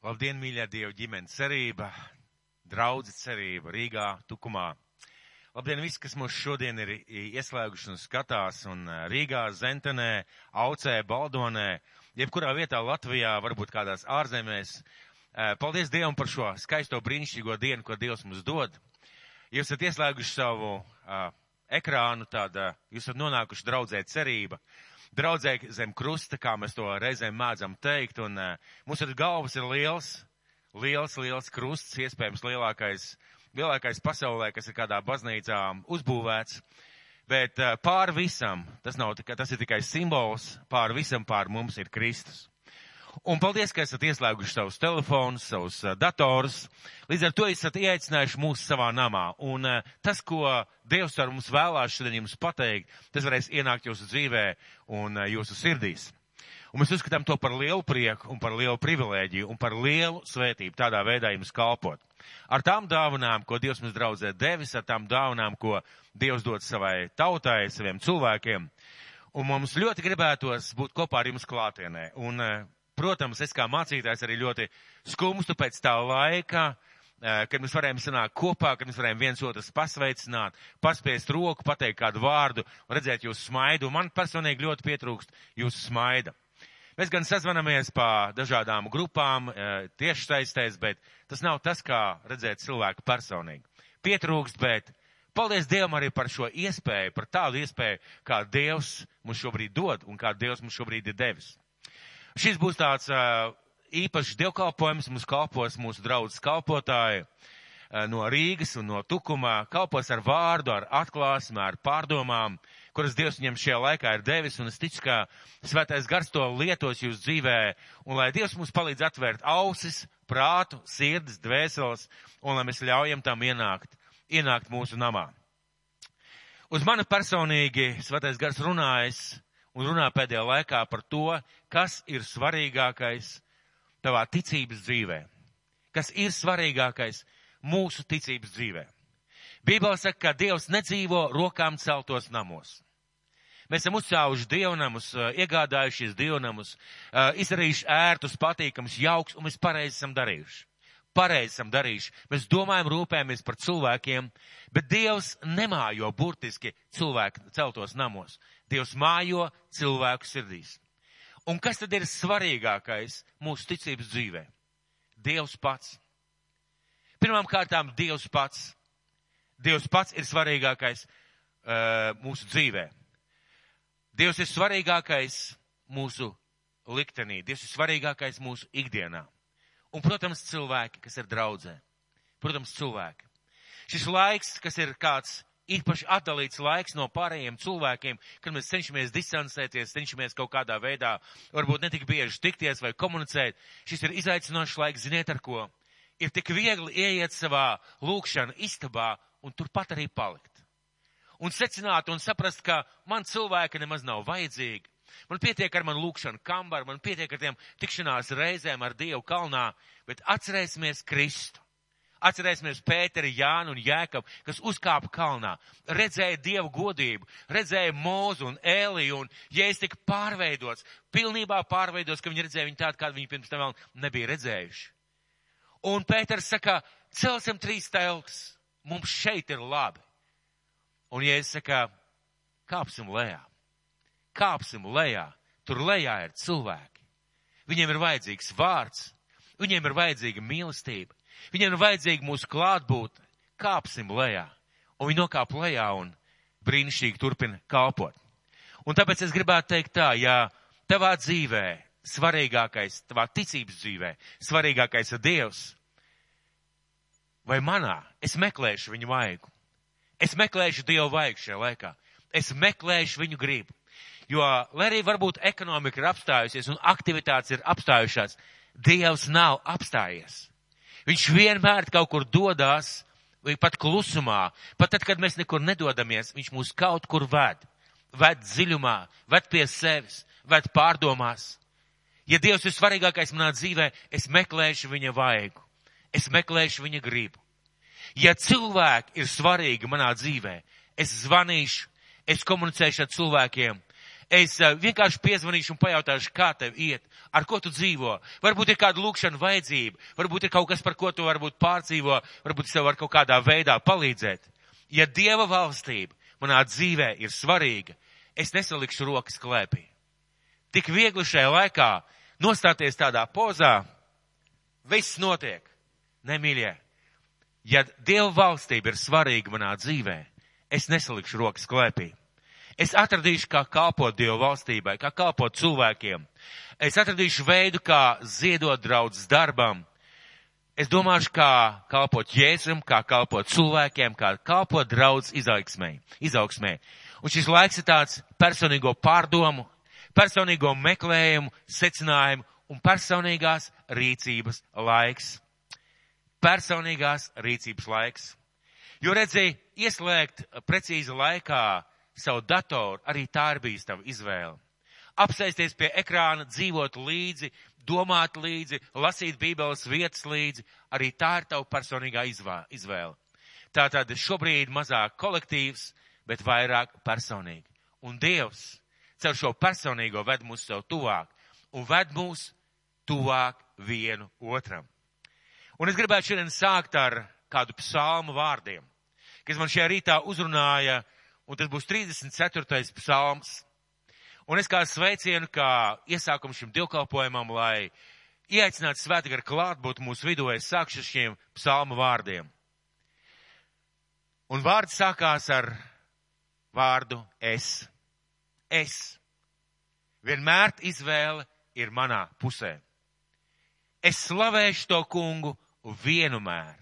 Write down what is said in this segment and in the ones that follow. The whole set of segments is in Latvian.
Labdien, mīļā Dieva ģimenes cerība, draudzi cerība Rīgā, Tukumā. Labdien, visi, kas mūs šodien ir ieslēguši un skatās, un Rīgā, Zentenē, Aucē, Baldonē, jebkurā vietā Latvijā, varbūt kādās ārzemēs. Paldies Dievam par šo skaisto brīnišķīgo dienu, ko Dievs mums dod. Jūs esat ieslēguši savu uh, ekrānu, tāda, jūs esat nonākuši draudzē cerība draudzē zem krusta, kā mēs to reizēm mēdzam teikt, un uh, mums ir galvas ir liels, liels, liels krusts, iespējams lielākais, lielākais pasaulē, kas ir kādā baznīcā uzbūvēts. Bet uh, pār visam, tas nav tas ir tikai simbols, pār visam pār mums ir Kristus. Un paldies, ka esat ieslēguši savus telefonus, savus uh, datorus. Līdz ar to esat ieaicinājuši mūs savā namā. Un uh, tas, ko Dievs ar mums vēlās šodien jums pateikt, tas varēs ienākt jūsu dzīvē un uh, jūsu sirdīs. Un mēs uzskatām to par lielu prieku un par lielu privilēģiju un par lielu svētību tādā veidā jums kalpot. Ar tām dāvanām, ko Dievs mums draudzē devis, ar tām dāvanām, ko Dievs dod savai tautai, saviem cilvēkiem. Un mums ļoti gribētos būt kopā ar jums klātienē. Un, protams, es kā mācītājs arī ļoti skumstu pēc tā laika, kad mēs varējām sanākt kopā, kad mēs varējām viens otrs pasveicināt, paspiest roku, pateikt kādu vārdu, redzēt jūsu smaidu. Man personīgi ļoti pietrūkst jūsu smaida. Mēs gan sazvanamies pa dažādām grupām, tieši saistēs, bet tas nav tas, kā redzēt cilvēku personīgi. Pietrūkst, bet paldies Dievam arī par šo iespēju, par tādu iespēju, kā Dievs mums šobrīd dod un kā Dievs mums šobrīd ir devis. Šis būs tāds īpašs dievkalpojums, mums kalpos mūsu draudzes kalpotāji no Rīgas un no Tukumā, kalpos ar vārdu, ar atklāsmē, ar pārdomām, kuras Dievs viņam šajā laikā ir devis, un es ticu, ka svētais gars to lietos jūs dzīvē, un lai Dievs mums palīdz atvērt ausis, prātu, sirdis, dvēseles, un lai mēs ļaujam tam ienākt, ienākt mūsu namā. Uz mani personīgi svētais gars runājas un runā pēdējā laikā par to, kas ir svarīgākais tavā ticības dzīvē. Kas ir svarīgākais mūsu ticības dzīvē. Bībele saka, ka Dievs nedzīvo rokām celtos namos. Mēs esam uzcēluši dievnamus, iegādājušies dievnamus, izdarījuši ērtus, patīkams, jauks, un mēs pareizi esam darījuši. Pareizi esam darījuši. Mēs domājam, rūpējamies par cilvēkiem, bet Dievs nemājo burtiski cilvēku celtos namos. Dievs mājo cilvēku sirdīs. Un kas tad ir svarīgākais mūsu ticības dzīvē? Dievs pats. Pirmām kārtām Dievs pats. Dievs pats ir svarīgākais uh, mūsu dzīvē. Dievs ir svarīgākais mūsu liktenī. Dievs ir svarīgākais mūsu ikdienā. Un, protams, cilvēki, kas ir draudzē. Protams, cilvēki. Šis laiks, kas ir kāds īpaši atdalīts laiks no pārējiem cilvēkiem, kad mēs cenšamies distancēties, cenšamies kaut kādā veidā, varbūt netik bieži tikties vai komunicēt. Šis ir izaicinošs laiks, ziniet ar ko. Ir tik viegli ieiet savā lūkšana istabā un turpat arī palikt. Un secināt un saprast, ka man cilvēki nemaz nav vajadzīgi. Man pietiek ar manu lūkšanu kambaru, man pietiek ar tiem tikšanās reizēm ar Dievu kalnā, bet atcerēsimies Kristu. Atcerēsimies Pēteri, Jānu un Jēkabu, kas uzkāpa kalnā, redzēja Dievu godību, redzēja Mūzu un Ēliju, un ja es tik pārveidots, pilnībā pārveidots, ka viņi redzēja viņu tādu, kādu viņi pirms tam vēl nebija redzējuši. Un Pēters saka, celsim trīs telks, mums šeit ir labi. Un ja es saku, kāpsim lejā, kāpsim lejā, tur lejā ir cilvēki. Viņiem ir vajadzīgs vārds, viņiem ir vajadzīga mīlestība, Viņiem ir vajadzīga mūsu klātbūtne. Kāpsim lejā. Un viņi nokāp lejā un brīnišķīgi turpina kalpot. Un tāpēc es gribētu teikt tā, ja tavā dzīvē svarīgākais, tavā ticības dzīvē, svarīgākais ir Dievs, vai manā, es meklēšu viņu vaigu. Es meklēšu Dievu vaigu šajā laikā. Es meklēšu viņu gribu. Jo, lai arī varbūt ekonomika ir apstājusies un aktivitātes ir apstājušās, Dievs nav apstājies. Viņš vienmēr kaut kur dodas, vai pat klusumā, pat tad, kad mēs nekur nedodamies, viņš mūs kaut kur ved. Ved dziļumā, ved pie sevis, ved pārdomās. Ja Dievs ir svarīgākais manā dzīvē, es meklēšu viņa vaigu. Es meklēšu viņa gribu. Ja cilvēki ir svarīgi manā dzīvē, es zvanīšu, es komunicēšu ar cilvēkiem, es vienkārši piezvanīšu un pajautāšu, kā tev iet, ar ko tu dzīvo. Varbūt ir kāda lūkšana vajadzība, varbūt ir kaut kas, par ko tu varbūt pārdzīvo, varbūt sev var kaut kādā veidā palīdzēt. Ja Dieva valstība manā dzīvē ir svarīga, es nesalikšu rokas klēpī. Tik viegli šajā laikā nostāties tādā pozā, viss notiek. Nemīļie, ja Dieva valstība ir svarīga manā dzīvē, es nesalikšu rokas klēpī. Es atradīšu, kā kalpot Dieva valstībai, kā kalpot cilvēkiem. Es atradīšu veidu, kā ziedot draudzes darbam. Es domāšu, kā kalpot Jēzum, kā kalpot cilvēkiem, kā kalpot draudzes izaugsmē. izaugsmē. Un šis laiks ir tāds personīgo pārdomu, personīgo meklējumu, secinājumu un personīgās rīcības laiks. Personīgās rīcības laiks. Jo redzēji, ieslēgt precīzi laikā savu datoru, arī tā ir bijis tava izvēle. Apsēsties pie ekrāna, dzīvot līdzi, domāt līdzi, lasīt bībeles vietas līdzi, arī tā ir tava personīgā izvēle. Tātad šobrīd mazāk kolektīvs, bet vairāk personīgi. Un Dievs caur šo personīgo ved mūs sev tuvāk un ved mūs tuvāk vienu otram. Un es gribētu šodien sākt ar kādu psalmu vārdiem, kas man šajā rītā uzrunāja uh, un tas būs 34. psalms. Un es kā sveicienu, kā iesākumu šim divkalpojumam, lai ieaicinātu svētīgi ar klātbūt mūsu vidū, es sākšu šiem psalmu vārdiem. Un vārds sākās ar vārdu es. Es. Vienmēr izvēle ir manā pusē. Es slavēšu to kungu vienmēr.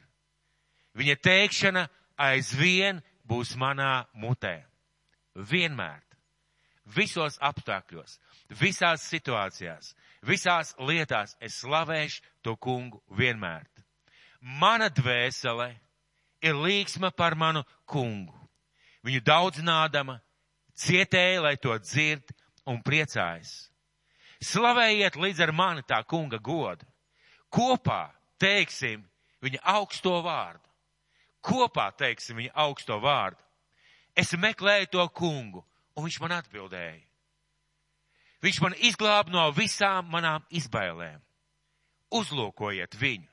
Viņa teikšana aizvien būs manā mutē. Vienmēr. Visos apstākļos, visās situācijās, visās lietās es slavēšu to kungu vienmēr. Mana dvēsele ir līksma par manu kungu. Viņu daudzinādama, cietēja, lai to dzird un priecājas. Slavējiet līdz ar mani tā kunga godu. Kopā teiksim viņa augsto vārdu kopā teiksim viņa augsto vārdu. Es meklēju to kungu, un viņš man atbildēja. Viņš man izglāb no visām manām izbailēm. Uzlūkojiet viņu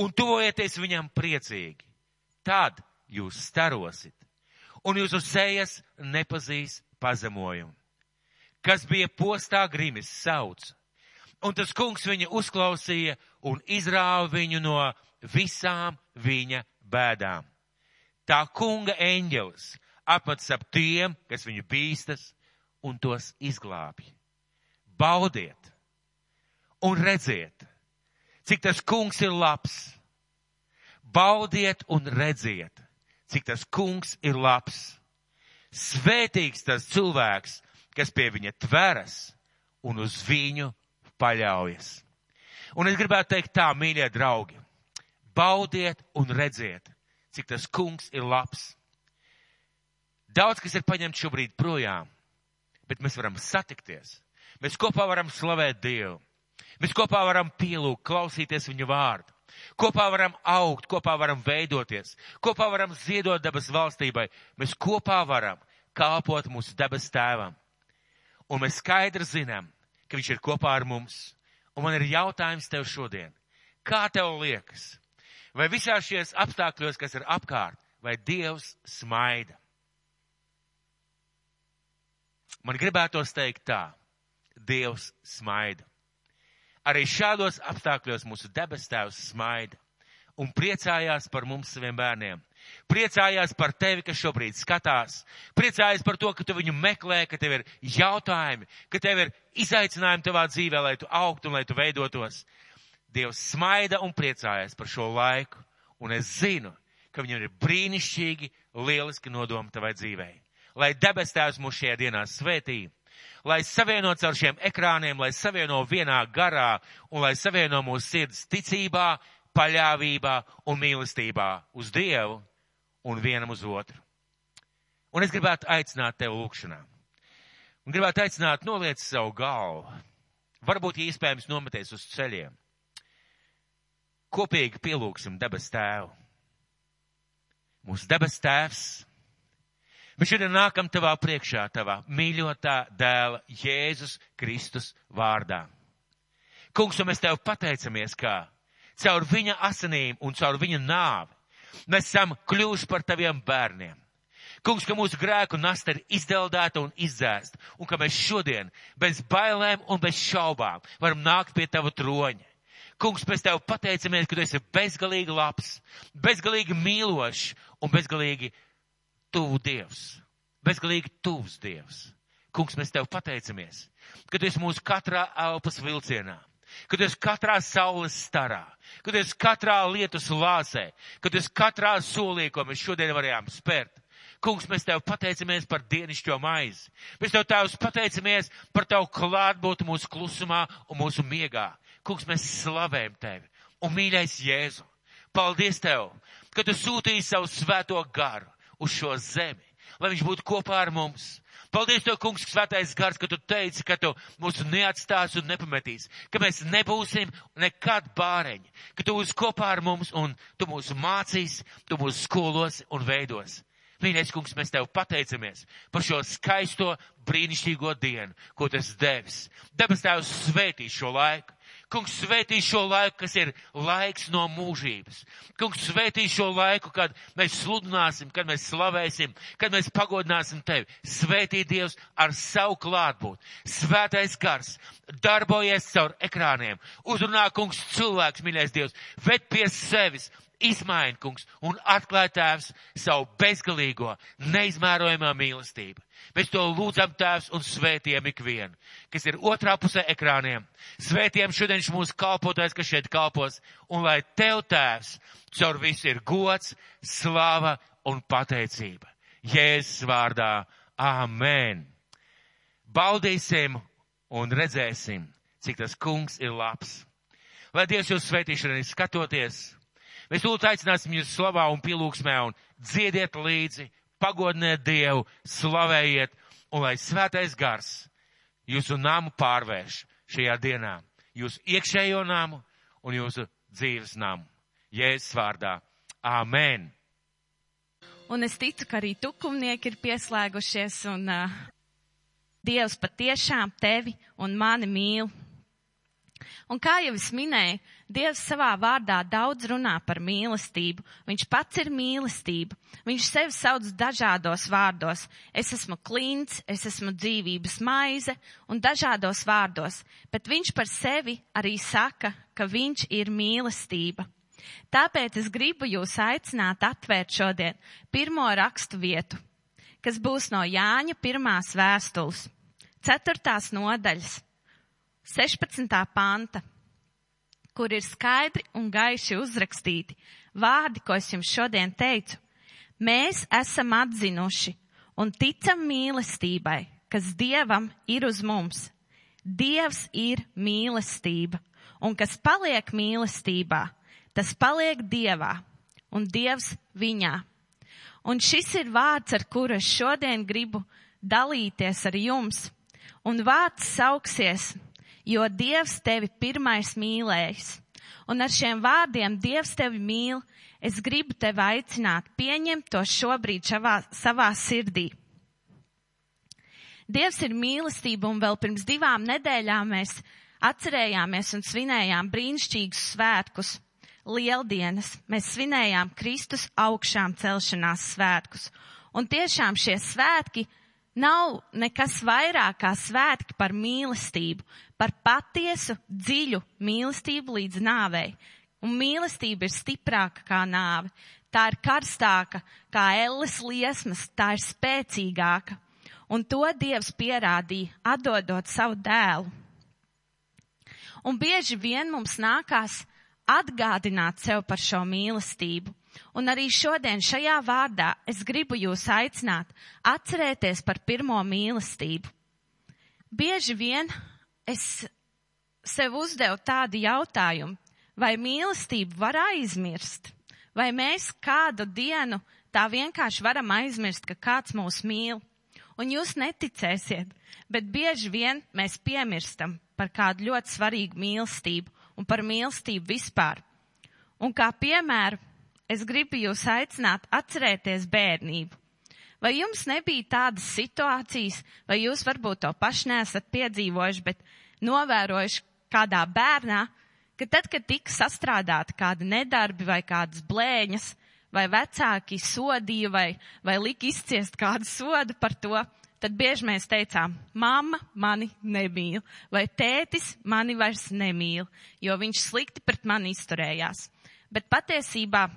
un tuvojieties viņam priecīgi. Tad jūs starosit, un jūsu sejas nepazīs pazemojumu. Kas bija postā grimis sauc, un tas kungs viņu uzklausīja un izrāva viņu no visām viņa bēdām. Tā kunga eņģelis apmats ap tiem, kas viņu bīstas, un tos izglābj. Baudiet un redziet, cik tas kungs ir labs. Baudiet un redziet, cik tas kungs ir labs. Svētīgs tas cilvēks, kas pie viņa tveras un uz viņu paļaujas. Un es gribētu teikt tā, mīļie draugi, baudiet un redziet, cik tas kungs ir labs. Daudz kas ir paņemts šobrīd projām, bet mēs varam satikties. Mēs kopā varam slavēt Dievu. Mēs kopā varam pielūgt, klausīties viņa vārdu. Kopā varam augt, kopā varam veidoties, kopā varam ziedot dabas valstībai. Mēs kopā varam kalpot mūsu dabas tēvam. Un mēs skaidri zinām, ka viņš ir kopā ar mums. Un man ir jautājums tev šodien. Kā tev liekas? Vai visā šies apstākļos, kas ir apkārt, vai Dievs smaida. Man gribētos teikt tā, Dievs smaida. Arī šādos apstākļos mūsu debes tēvs smaida un priecājās par mums saviem bērniem. Priecājās par tevi, kas šobrīd skatās. Priecājās par to, ka tu viņu meklē, ka tev ir jautājumi, ka tev ir izaicinājumi tavā dzīvē, lai tu augtu un lai tu veidotos. Dievs smaida un priecājas par šo laiku, un es zinu, ka viņam ir brīnišķīgi, lieliski nodomi tavai dzīvei. Lai debes tēvs mūs šajā dienā svētī, lai savienots ar šiem ekrāniem, lai savieno vienā garā un lai savieno mūsu sirds ticībā, paļāvībā un mīlestībā uz Dievu un vienam uz otru. Un es gribētu aicināt tevi lūkšanā. Un gribētu aicināt noliec savu galvu. Varbūt, ja iespējams, nometies uz ceļiem kopīgi pielūgsim debes tēvu. Mūsu debes tēvs, mēs šodien nākam tavā priekšā, tavā mīļotā dēla Jēzus Kristus vārdā. Kungs, un mēs tev pateicamies, ka caur viņa asinīm un caur viņa nāvi mēs esam kļuvuši par taviem bērniem. Kungs, ka mūsu grēku nasta ir izdeldēta un izdzēsta, un ka mēs šodien bez bailēm un bez šaubām varam nākt pie tava troņa. Kungs, mēs tev pateicamies, ka tu esi bezgalīgi labs, bezgalīgi mīlošs un bezgalīgi tuvu Dievs. Bezgalīgi tuvs Dievs. Kungs, mēs tev pateicamies, ka tu esi mūsu katrā elpas vilcienā ka tu esi katrā saules starā, ka tu esi katrā lietus lāsē, ka tu esi katrā solī, ko mēs šodien varējām spērt. Kungs, mēs tev pateicamies par dienišķo maizi. Mēs tev tēvs pateicamies par tavu klātbūtu mūsu klusumā un mūsu miegā. Kungs, mēs slavējam tevi. Un mīļais Jēzu, paldies tev, ka tu sūtīji savu svēto garu uz šo zemi, lai viņš būtu kopā ar mums. Paldies tev, kungs, svētais gars, ka tu teici, ka tu mūs neatstās un nepametīs, ka mēs nebūsim nekad bāreņi, ka tu būsi kopā ar mums un tu mūs mācīs, tu mūs skolos un veidos. Mīļais kungs, mēs tev pateicamies par šo skaisto, brīnišķīgo dienu, ko tas devis. Debes tēvs svētī šo laiku. Kungs svētī šo laiku, kas ir laiks no mūžības. Kungs svētī šo laiku, kad mēs sludināsim, kad mēs slavēsim, kad mēs pagodināsim tevi. Svētī Dievs ar savu klātbūt. Svētais gars darbojies caur ekrāniem. Uzrunā, kungs, cilvēks, mīļais Dievs, ved pie sevis, izmaini, kungs, un atklāj tēvs savu bezgalīgo, neizmērojamā mīlestību. Mēs to lūdzam tēvs un svētiem ikvienu, kas ir otrā pusē ekrāniem. Svētiem šodien mūsu kalpotājs, kas šeit kalpos, un lai tev tēvs caur visu ir gods, slava un pateicība. Jēzus vārdā. Āmen. Baudīsim un redzēsim, cik tas kungs ir labs. Lai Dievs jūs svētīšanai skatoties Mēs lūdzu aicināsim jūs slavā un pilūksmē un dziediet līdzi, pagodiniet Dievu, slavējiet, un lai svētais gars jūsu namu pārvērš šajā dienā, jūsu iekšējo namu un jūsu dzīves namu. Jēzus vārdā. Āmen! Un es ticu, ka arī tukumnieki ir pieslēgušies un uh, Dievs patiešām tevi un mani mīl. Un kā jau es minēju, Dievs savā vārdā daudz runā par mīlestību. Viņš pats ir mīlestība. Viņš sevi sauc dažādos vārdos. Es esmu klints, es esmu dzīvības maize un dažādos vārdos, bet viņš par sevi arī saka, ka viņš ir mīlestība. Tāpēc es gribu jūs aicināt atvērt šodien pirmo rakstu vietu, kas būs no Jāņa pirmās vēstules, ceturtās nodaļas, 16. panta kur ir skaidri un gaiši uzrakstīti vārdi, ko es jums šodien teicu. Mēs esam atzinuši un ticam mīlestībai, kas Dievam ir uz mums. Dievs ir mīlestība, un kas paliek mīlestībā, tas paliek Dievā, un Dievs viņā. Un šis ir vārds, ar kuru es šodien gribu dalīties ar jums, un vārds sauksies jo Dievs tevi pirmais mīlējis. Un ar šiem vārdiem Dievs tevi mīl, es gribu tevi aicināt pieņemt to šobrīd šavā, savā sirdī. Dievs ir mīlestība un vēl pirms divām nedēļām mēs atcerējāmies un svinējām brīnišķīgus svētkus, lieldienas. Mēs svinējām Kristus augšām celšanās svētkus. Un tiešām šie svētki nav nekas vairāk kā svētki par mīlestību, par patiesu, dziļu mīlestību līdz nāvei. Un mīlestība ir stiprāka kā nāve. Tā ir karstāka kā elles liesmas, tā ir spēcīgāka. Un to Dievs pierādīja, atdodot savu dēlu. Un bieži vien mums nākās atgādināt sev par šo mīlestību. Un arī šodien šajā vārdā es gribu jūs aicināt atcerēties par pirmo mīlestību. Bieži vien es sev uzdevu tādu jautājumu, vai mīlestību var aizmirst, vai mēs kādu dienu tā vienkārši varam aizmirst, ka kāds mūs mīl. Un jūs neticēsiet, bet bieži vien mēs piemirstam par kādu ļoti svarīgu mīlestību un par mīlestību vispār. Un kā piemēru es gribu jūs aicināt atcerēties bērnību. Vai jums nebija tādas situācijas, vai jūs varbūt to paši nesat piedzīvojuši, bet novērojuši, kādā bērnā, ka tad, kad tika sastrādāti kādi nedarbi vai kādas blēņas, vai vecāki sodīja vai, vai lika izciest kādu sodu par to, tad bieži mēs teicām, mamma mani nemīl, vai tētis mani vairs nemīl, jo viņš slikti pret mani izturējās. Bet patiesībā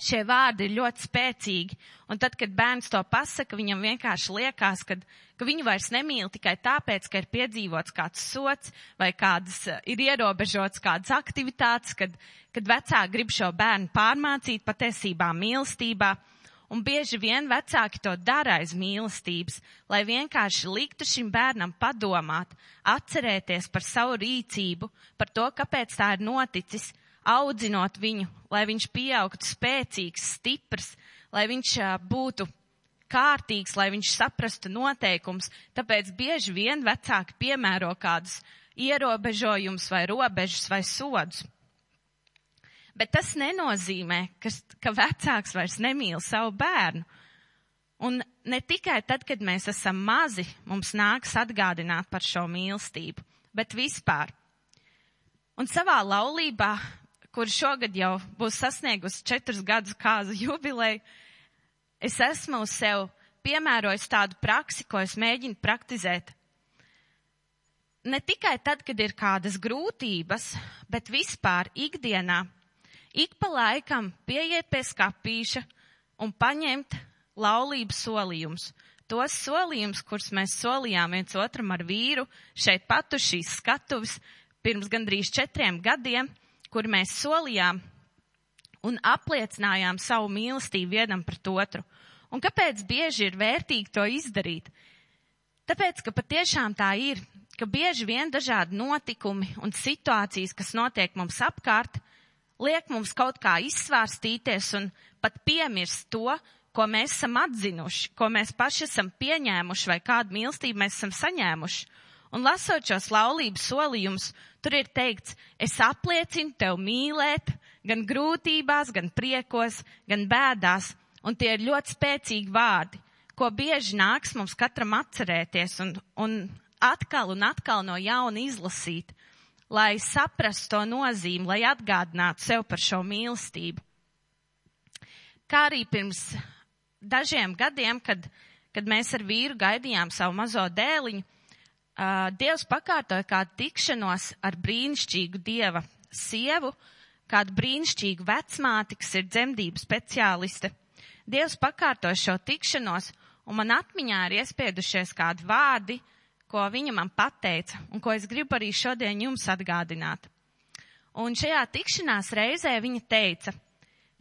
šie vārdi ir ļoti spēcīgi, un tad, kad bērns to pasaka, viņam vienkārši liekas, ka, ka viņu vairs nemīl tikai tāpēc, ka ir piedzīvots kāds sots vai kādas, ir ierobežots kādas aktivitātes, kad, kad vecāki grib šo bērnu pārmācīt patiesībā mīlestībā. Un bieži vien vecāki to dara aiz mīlestības, lai vienkārši liktu šim bērnam padomāt, atcerēties par savu rīcību, par to, kāpēc tā ir noticis, audzinot viņu, lai viņš pieaugtu spēcīgs, stiprs, lai viņš būtu kārtīgs, lai viņš saprastu noteikums. Tāpēc bieži vien vecāki piemēro kādus ierobežojumus vai robežas vai sodus. Bet tas nenozīmē, ka, ka vecāks vairs nemīl savu bērnu. Un ne tikai tad, kad mēs esam mazi, mums nāks atgādināt par šo mīlestību, bet vispār. Un savā laulībā kur šogad jau būs sasniegusi četrus gadus kāzu jubileju, es esmu uz sev piemērojis tādu praksi, ko es mēģinu praktizēt. Ne tikai tad, kad ir kādas grūtības, bet vispār ikdienā, ik pa laikam pieiet pie skapīša un paņemt laulības solījumus. Tos solījumus, kurus mēs solījām viens otram ar vīru šeit pat uz šīs skatuves pirms gandrīz četriem gadiem – kur mēs solījām un apliecinājām savu mīlestību vienam pret otru. Un kāpēc bieži ir vērtīgi to izdarīt? Tāpēc, ka patiešām tā ir, ka bieži vien dažādi notikumi un situācijas, kas notiek mums apkārt, liek mums kaut kā izsvārstīties un pat piemirst to, ko mēs esam atzinuši, ko mēs paši esam pieņēmuši vai kādu mīlestību mēs esam saņēmuši. Un lasot šos laulības solījumus, tur ir teikts, es apliecinu tev mīlēt gan grūtībās, gan priekos, gan bēdās. Un tie ir ļoti spēcīgi vārdi, ko bieži nāks mums katram atcerēties un, un atkal un atkal no jauna izlasīt, lai saprastu to nozīmi, lai atgādinātu sev par šo mīlestību. Kā arī pirms dažiem gadiem, kad, kad mēs ar vīru gaidījām savu mazo dēliņu, uh, Dievs pakārtoja kādu tikšanos ar brīnišķīgu Dieva sievu, kādu brīnišķīgu vecmāti, kas ir dzemdību speciāliste. Dievs pakārtoja šo tikšanos, un man atmiņā ir iespiedušies kādi vārdi, ko viņa man pateica, un ko es gribu arī šodien jums atgādināt. Un šajā tikšanās reizē viņa teica,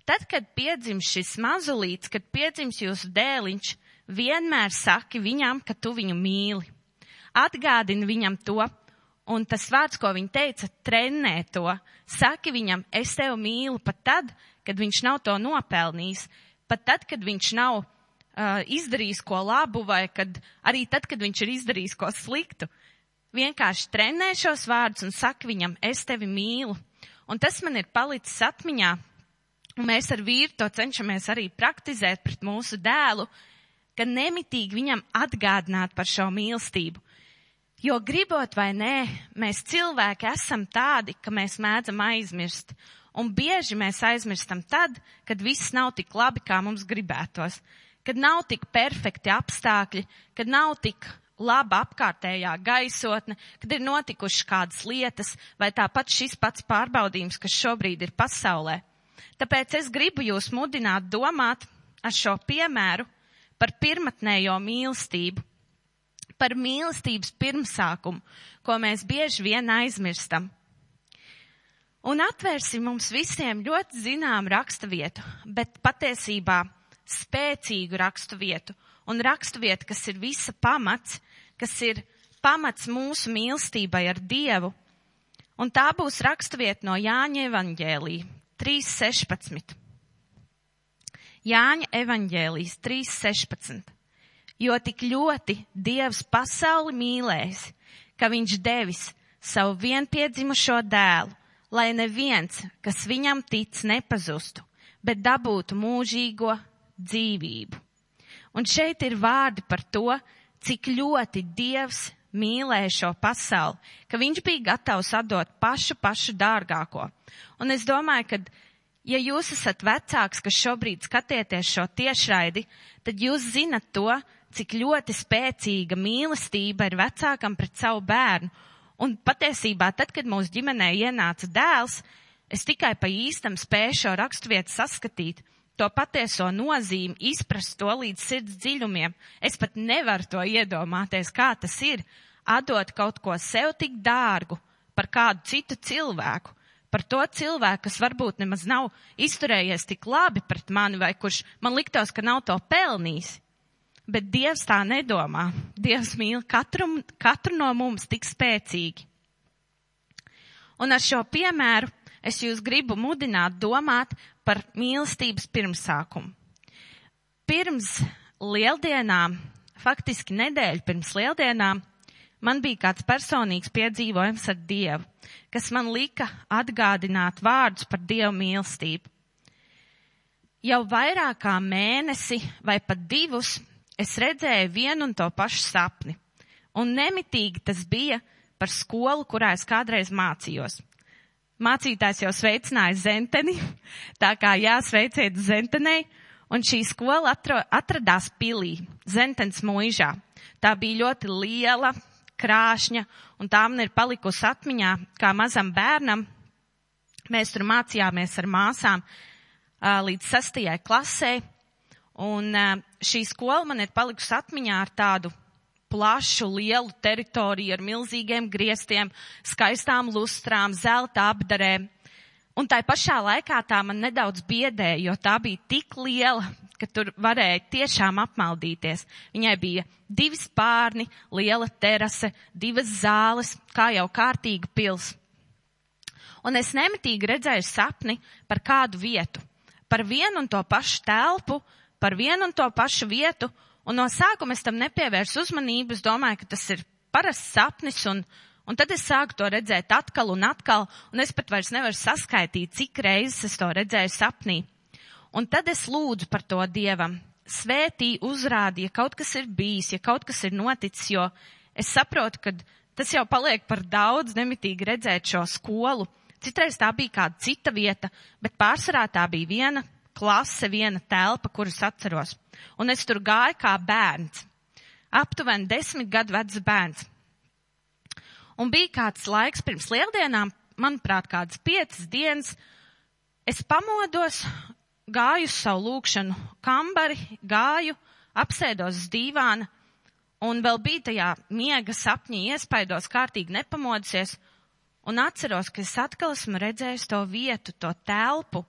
tad, kad piedzims šis mazulīts, kad piedzims jūsu dēliņš, vienmēr saki viņam, ka tu viņu mīli atgādini viņam to, un tas vārds, ko viņa teica, trenē to. Saki viņam, es tevi mīlu pat tad, kad viņš nav to nopelnījis, pat tad, kad viņš nav uh, izdarījis ko labu, vai kad, arī tad, kad viņš ir izdarījis ko sliktu. Vienkārši trenē šos vārdus un saka viņam, es tevi mīlu. Un tas man ir palicis atmiņā, un mēs ar vīru to cenšamies arī praktizēt pret mūsu dēlu, ka nemitīgi viņam atgādināt par šo mīlestību. Jo gribot vai nē, mēs cilvēki esam tādi, ka mēs mēdzam aizmirst. Un bieži mēs aizmirstam tad, kad viss nav tik labi, kā mums gribētos. Kad nav tik perfekti apstākļi, kad nav tik laba apkārtējā gaisotne, kad ir notikušas kādas lietas, vai tāpat šis pats pārbaudījums, kas šobrīd ir pasaulē. Tāpēc es gribu jūs mudināt domāt ar šo piemēru par pirmatnējo mīlestību, par mīlestības pirmsākumu, ko mēs bieži vien aizmirstam. Un atvērsim mums visiem ļoti zinām raksta vietu, bet patiesībā spēcīgu rakstu vietu un rakstu vietu, kas ir visa pamats, kas ir pamats mūsu mīlestībai ar Dievu. Un tā būs rakstu vieta no Jāņa evaņģēlī 3.16. Jāņa evaņģēlīs 3.16 jo tik ļoti Dievs pasauli mīlēs, ka viņš devis savu vienpiedzimušo dēlu, lai neviens, kas viņam tic, nepazustu, bet dabūtu mūžīgo dzīvību. Un šeit ir vārdi par to, cik ļoti Dievs mīlēja šo pasauli, ka viņš bija gatavs atdot pašu, pašu dārgāko. Un es domāju, ka, ja jūs esat vecāks, kas šobrīd skatieties šo tiešraidi, tad jūs zinat to, cik ļoti spēcīga mīlestība ir vecākam pret savu bērnu. Un patiesībā, tad, kad mūsu ģimenē ienāca dēls, es tikai pa īstam spēju šo raksturvietu saskatīt to patieso nozīmi, izprast to līdz sirds dziļumiem. Es pat nevaru to iedomāties, kā tas ir atdot kaut ko sev tik dārgu par kādu citu cilvēku, par to cilvēku, kas varbūt nemaz nav izturējies tik labi pret mani vai kurš man liktos, ka nav to pelnījis. Bet Dievs tā nedomā. Dievs mīl katru, katru no mums tik spēcīgi. Un ar šo piemēru es jūs gribu mudināt domāt par mīlestības pirmsākumu. Pirms lieldienām, faktiski nedēļu pirms lieldienām, man bija kāds personīgs piedzīvojums ar Dievu, kas man lika atgādināt vārdus par Dievu mīlestību. Jau vairāk kā mēnesi vai pat divus es redzēju vienu un to pašu sapni. Un nemitīgi tas bija par skolu, kurā es kādreiz mācījos. Mācītājs jau sveicināja Zenteni, tā kā jāsveiciet Zentenei, un šī skola atro, atradās pilī, Zentens mūžā. Tā bija ļoti liela, krāšņa, un tā man ir palikusi atmiņā, kā mazam bērnam. Mēs tur mācījāmies ar māsām līdz sastajai klasē, un šī skola man ir palikusi atmiņā ar tādu plašu, lielu teritoriju ar milzīgiem griestiem, skaistām lustrām, zelta apdarēm. Un tā pašā laikā tā man nedaudz biedēja, jo tā bija tik liela, ka tur varēja tiešām apmaldīties. Viņai bija divi spārni, liela terase, divas zāles, kā jau kārtīga pils. Un es nemitīgi redzēju sapni par kādu vietu, par vienu un to pašu telpu, par vienu un to pašu vietu, Un no sākuma es tam nepievērsu uzmanību, es domāju, ka tas ir parasts sapnis, un, un tad es sāku to redzēt atkal un atkal, un es pat vairs nevaru saskaitīt, cik reizes es to redzēju sapnī. Un tad es lūdzu par to Dievam. Svētī uzrādi, ja kaut kas ir bijis, ja kaut kas ir noticis, jo es saprotu, ka tas jau paliek par daudz nemitīgi redzēt šo skolu. Citreiz tā bija kāda cita vieta, bet pārsvarā tā bija viena klase, viena telpa, kuras atceros. Un es tur gāju kā bērns. Aptuveni desmit gadu vecs bērns. Un bija kāds laiks pirms lieldienām, manuprāt, kādas piecas dienas. Es pamodos, gāju uz savu lūkšanu kambari, gāju, apsēdos uz dīvāna un vēl bija tajā miega sapņī iespaidos kārtīgi nepamodusies un atceros, ka es atkal esmu redzējis to vietu, to telpu,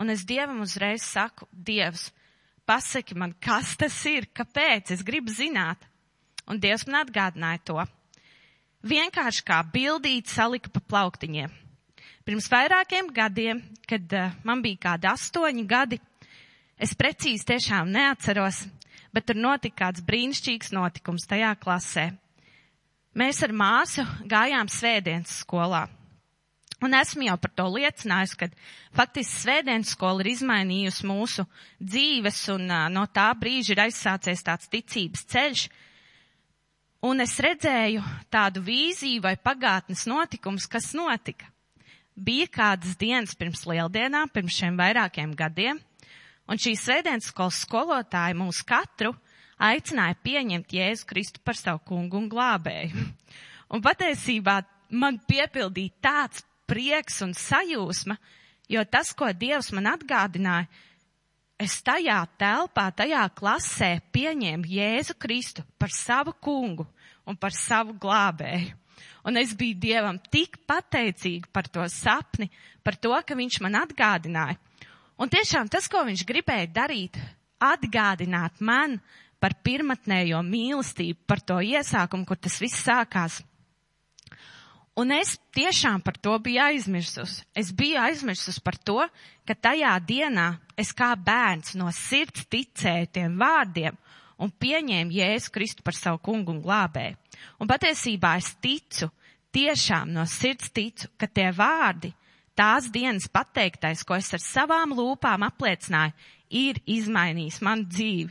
Un es Dievam uzreiz saku, Dievs, pasaki man, kas tas ir, kāpēc, es gribu zināt. Un Dievs man atgādināja to. Vienkārši kā bildīt salika pa plauktiņiem. Pirms vairākiem gadiem, kad uh, man bija kādi astoņi gadi, es precīzi tiešām neatceros, bet tur notika kāds brīnišķīgs notikums tajā klasē. Mēs ar māsu gājām svētdienas skolā. Un esmu jau par to liecinājusi, ka faktiski svētdienas skola ir izmainījusi mūsu dzīves un uh, no tā brīža ir aizsācies tāds ticības ceļš. Un es redzēju tādu vīziju vai pagātnes notikums, kas notika. Bija kādas dienas pirms lieldienām, pirms šiem vairākiem gadiem, un šī svētdienas skolas skolotāja mūs katru aicināja pieņemt Jēzu Kristu par savu kungu un glābēju. Un patiesībā man piepildīja tāds prieks un sajūsma, jo tas, ko Dievs man atgādināja, es tajā telpā, tajā klasē pieņēmu Jēzu Kristu par savu kungu un par savu glābēju. Un es biju Dievam tik pateicīga par to sapni, par to, ka viņš man atgādināja. Un tiešām tas, ko viņš gribēja darīt, atgādināt man par pirmatnējo mīlestību, par to iesākumu, kur tas viss sākās. Un es tiešām par to biju aizmirsus. Es biju aizmirsus par to, ka tajā dienā es kā bērns no sirds ticēju tiem vārdiem un pieņēmu Jēzu Kristu par savu kungu un glābēju. Un patiesībā es ticu, tiešām no sirds ticu, ka tie vārdi, tās dienas pateiktais, ko es ar savām lūpām apliecināju, ir izmainījis manu dzīvi.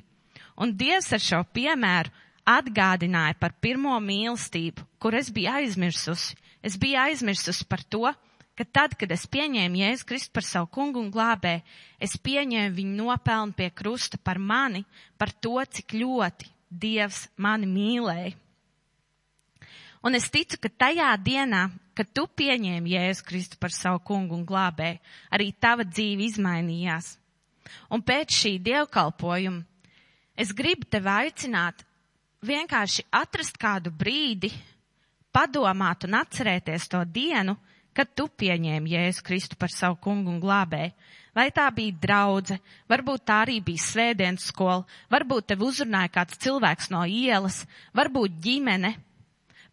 Un Dievs ar šo piemēru atgādināja par pirmo mīlestību, kur es biju aizmirsusi. Es biju aizmirsusi par to, ka tad, kad es pieņēmu Jēzu Kristu par savu kungu un glābē, es pieņēmu viņu nopelnu pie krusta par mani, par to, cik ļoti Dievs mani mīlēja. Un es ticu, ka tajā dienā, kad tu pieņēmi Jēzu Kristu par savu kungu un glābē, arī tava dzīve izmainījās. Un pēc šī dievkalpojuma es gribu tevi aicināt vienkārši atrast kādu brīdi, padomāt un atcerēties to dienu, kad tu pieņēmi Jēzu Kristu par savu kungu un glābēju. Vai tā bija draudze, varbūt tā arī bija svētdienas skola, varbūt tev uzrunāja kāds cilvēks no ielas, varbūt ģimene.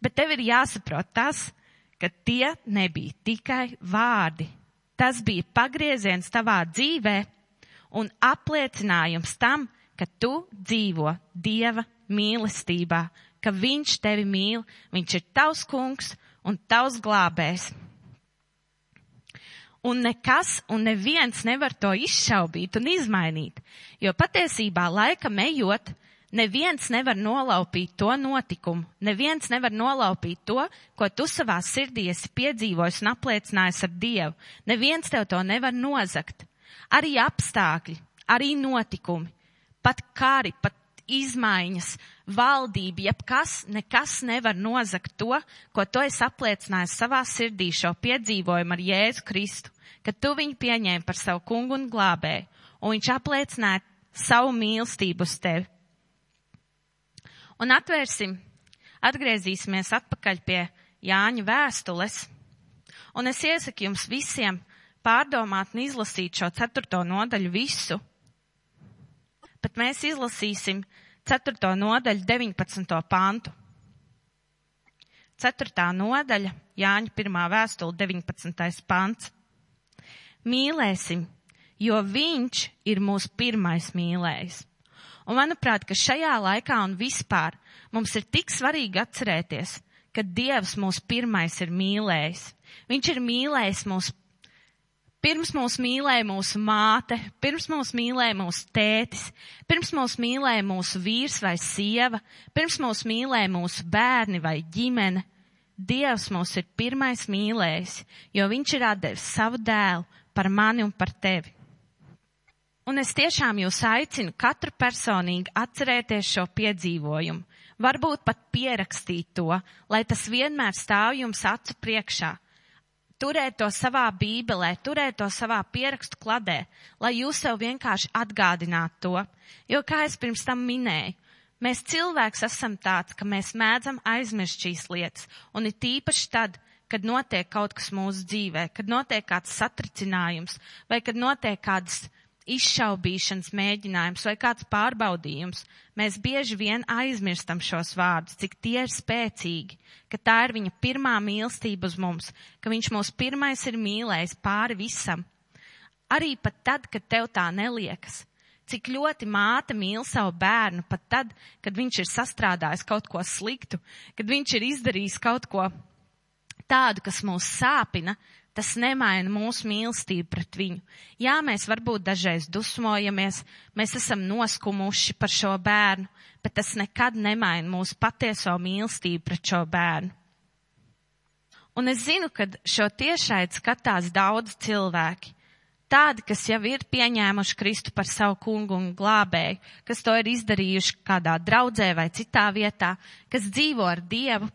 Bet tev ir jāsaprot tas, ka tie nebija tikai vārdi. Tas bija pagrieziens tavā dzīvē un apliecinājums tam, ka tu dzīvo Dieva mīlestībā, ka Viņš tevi mīl, Viņš ir tavs kungs un tavs glābējs. Un nekas un neviens nevar to izšaubīt un izmainīt, jo patiesībā laika ejot, neviens nevar nolaupīt to notikumu, neviens nevar nolaupīt to, ko tu savā sirdī esi piedzīvojis un apliecinājis ar Dievu. Neviens tev to nevar nozakt. Arī apstākļi, arī notikumi, pat kari, pat izmaiņas, valdība, jebkas, nekas nevar nozakt to, ko tu esi apliecinājis savā sirdī šo piedzīvojumu ar Jēzu Kristu, ka tu viņu pieņēmi par savu kungu un glābēju, un viņš apliecināja savu mīlestību uz tevi. Un atvērsim, atgriezīsimies atpakaļ pie Jāņa vēstules, un es iesaku jums visiem pārdomāt un izlasīt šo ceturto nodaļu visu. Bet mēs izlasīsim 4. nodaļu 19. pantu. 4. nodaļa Jāņa 1. vēstule 19. pants. Mīlēsim, jo viņš ir mūsu pirmais mīlējs. Un manuprāt, ka šajā laikā un vispār mums ir tik svarīgi atcerēties, ka Dievs mūs pirmais ir mīlējis. Viņš ir mīlējis mūs Pirms mūs mīlēja mūsu māte, pirms mūs mīlēja mūsu tētis, pirms mūs mīlēja mūsu vīrs vai sieva, pirms mūs mīlēja mūsu bērni vai ģimene. Dievs mūs ir pirmais mīlējis, jo viņš ir atdevis savu dēlu par mani un par tevi. Un es tiešām jūs aicinu katru personīgi atcerēties šo piedzīvojumu, varbūt pat pierakstīt to, lai tas vienmēr stāv jums acu priekšā turēt to savā bībelē, turēt to savā pierakstu kladē, lai jūs sev vienkārši atgādinātu to. Jo, kā es pirms tam minēju, mēs cilvēks esam tāds, ka mēs mēdzam aizmirst šīs lietas, un ir tīpaši tad, kad notiek kaut kas mūsu dzīvē, kad notiek kāds satricinājums, vai kad notiek kādas izšaubīšanas mēģinājums vai kāds pārbaudījums, mēs bieži vien aizmirstam šos vārdus, cik tie ir spēcīgi, ka tā ir viņa pirmā mīlestība uz mums, ka viņš mūs pirmais ir mīlējis pāri visam. Arī pat tad, kad tev tā neliekas, cik ļoti māte mīl savu bērnu, pat tad, kad viņš ir sastrādājis kaut ko sliktu, kad viņš ir izdarījis kaut ko tādu, kas mūs sāpina, tas nemaina mūsu mīlestību pret viņu. Jā, mēs varbūt dažreiz dusmojamies, mēs esam noskumuši par šo bērnu, bet tas nekad nemaina mūsu patieso mīlestību pret šo bērnu. Un es zinu, ka šo tiešaid skatās daudz cilvēki. Tādi, kas jau ir pieņēmuši Kristu par savu kungu un glābēju, kas to ir izdarījuši kādā draudzē vai citā vietā, kas dzīvo ar Dievu.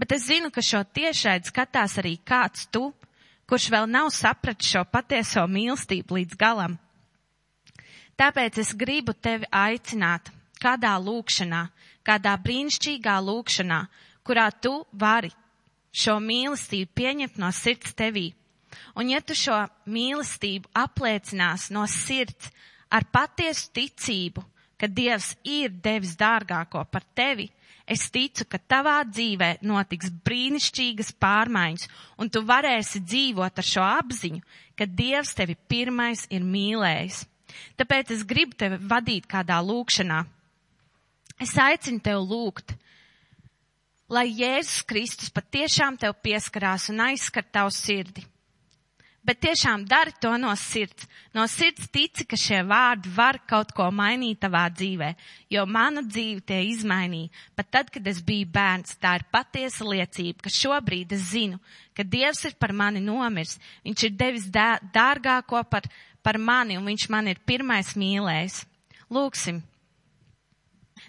Bet es zinu, ka šo tiešaid skatās arī kāds tu, kurš vēl nav sapratis šo patieso mīlestību līdz galam. Tāpēc es gribu tevi aicināt kādā lūkšanā, kādā brīnišķīgā lūkšanā, kurā tu vari šo mīlestību pieņemt no sirds tevī. Un ja tu šo mīlestību apliecinās no sirds ar patiesu ticību, ka Dievs ir devis dārgāko par tevi, Es ticu, ka tavā dzīvē notiks brīnišķīgas pārmaiņas, un tu varēsi dzīvot ar šo apziņu, ka Dievs tevi pirmais ir mīlējis. Tāpēc es gribu tevi vadīt kādā lūkšanā. Es aicinu tevi lūgt, lai Jēzus Kristus patiešām tev pieskarās un aizskar tavu sirdi. Bet tiešām dari to no sirds. No sirds tici, ka šie vārdi var kaut ko mainīt tavā dzīvē, jo mana dzīve tie izmainīja. Pat tad, kad es biju bērns, tā ir patiesa liecība, ka šobrīd es zinu, ka Dievs ir par mani nomirs. Viņš ir devis dārgāko par, par mani un viņš man ir pirmais mīlējis. Lūksim!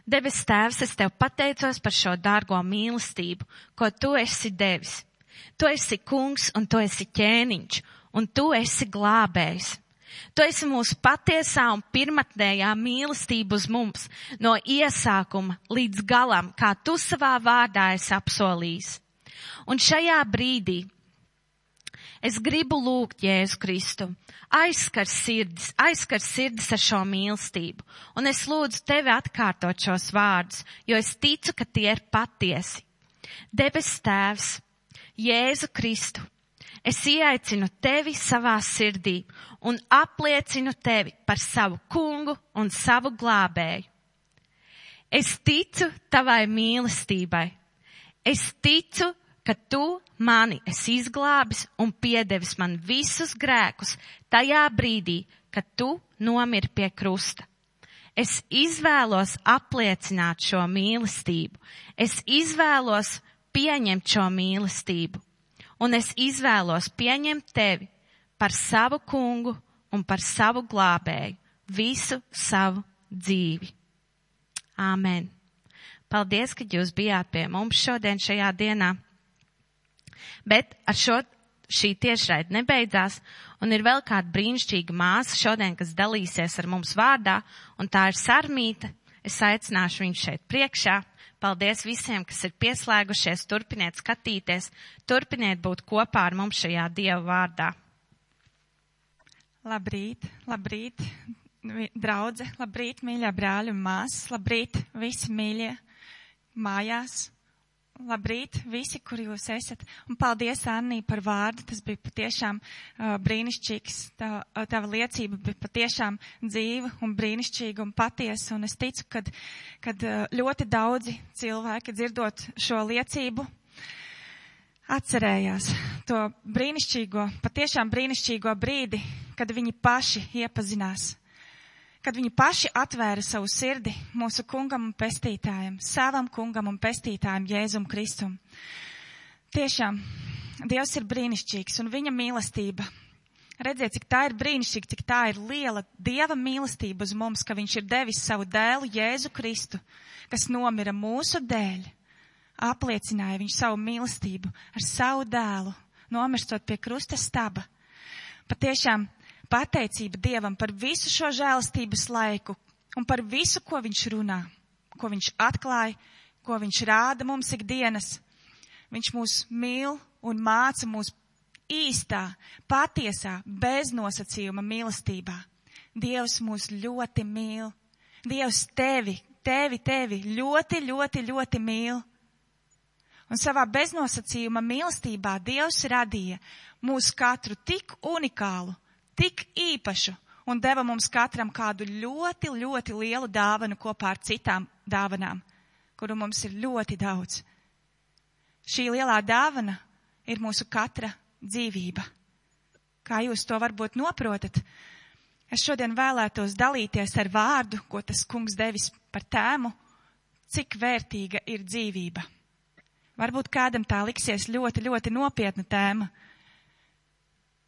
Debes Tēvs, es Tev pateicos par šo dārgo mīlestību, ko Tu esi devis. Tu esi kungs un Tu esi ķēniņš un tu esi glābējs. Tu esi mūsu patiesā un pirmatnējā mīlestība uz mums no iesākuma līdz galam, kā tu savā vārdā esi apsolījis. Un šajā brīdī es gribu lūgt Jēzu Kristu, aizskar sirdis, aizskar sirdis ar šo mīlestību. Un es lūdzu tevi atkārtot šos vārdus, jo es ticu, ka tie ir patiesi. Debes Tēvs, Jēzu Kristu, Es ieaicinu tevi savā sirdī un apliecinu tevi par savu kungu un savu glābēju. Es ticu tavai mīlestībai. Es ticu, ka tu mani esi izglābis un piedevis man visus grēkus tajā brīdī, kad tu nomiri pie krusta. Es izvēlos apliecināt šo mīlestību. Es izvēlos pieņemt šo mīlestību un es izvēlos pieņemt tevi par savu kungu un par savu glābēju visu savu dzīvi. Āmen. Paldies, ka jūs bijāt pie mums šodien šajā dienā. Bet ar šo šī tiešraida nebeidzās, un ir vēl kāda brīnišķīga māsa šodien, kas dalīsies ar mums vārdā, un tā ir Sarmīta. Es aicināšu viņu šeit priekšā. Paldies visiem, kas ir pieslēgušies, turpiniet skatīties, turpiniet būt kopā ar mums šajā Dieva vārdā. Labrīt, labrīt, draudze, labrīt, mīļā brāļa un māsas, labrīt, visi mīļie mājās. Labrīt, visi, kur jūs esat. Un paldies, Annī, par vārdu. Tas bija patiešām uh, brīnišķīgs. Tā, tava liecība bija patiešām dzīva un brīnišķīga un patiesa. Un es ticu, kad, kad uh, ļoti daudzi cilvēki dzirdot šo liecību atcerējās to brīnišķīgo, patiešām brīnišķīgo brīdi, kad viņi paši iepazinās kad viņi paši atvēra savu sirdi mūsu kungam un pestītājam, savam kungam un pestītājam Jēzum Kristum. Tiešām, Dievs ir brīnišķīgs un viņa mīlestība. Redziet, cik tā ir brīnišķīga, cik tā ir liela Dieva mīlestība uz mums, ka viņš ir devis savu dēlu Jēzu Kristu, kas nomira mūsu dēļ. Apliecināja viņš savu mīlestību ar savu dēlu, nomirstot pie krusta staba. Patiešām pateicība Dievam par visu šo žēlastības laiku un par visu, ko Viņš runā, ko Viņš atklāja, ko Viņš rāda mums ikdienas. Viņš mūs mīl un māca mūs īstā, patiesā, beznosacījuma mīlestībā. Dievs mūs ļoti mīl. Dievs tevi, tevi, tevi ļoti, ļoti, ļoti mīl. Un savā beznosacījuma mīlestībā Dievs radīja mūs katru tik unikālu, tik īpašu un deva mums katram kādu ļoti, ļoti lielu dāvanu kopā ar citām dāvanām, kuru mums ir ļoti daudz. Šī lielā dāvana ir mūsu katra dzīvība. Kā jūs to varbūt noprotat? Es šodien vēlētos dalīties ar vārdu, ko tas kungs devis par tēmu, cik vērtīga ir dzīvība. Varbūt kādam tā liksies ļoti, ļoti nopietna tēma,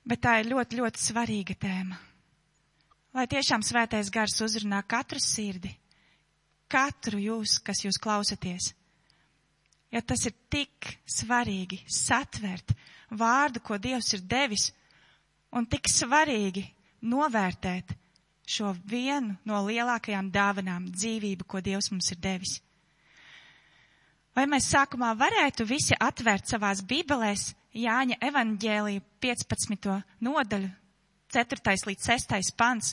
Bet tā ir ļoti, ļoti svarīga tēma. Lai tiešām svētais gars uzrunā katru sirdi, katru jūs, kas jūs klausaties. Ja tas ir tik svarīgi satvert vārdu, ko Dievs ir devis, un tik svarīgi novērtēt šo vienu no lielākajām dāvanām dzīvību, ko Dievs mums ir devis. Vai mēs sākumā varētu visi atvērt savās bībelēs Jāņa evaņģēlija 15. nodaļu, 4. līdz 6. pants,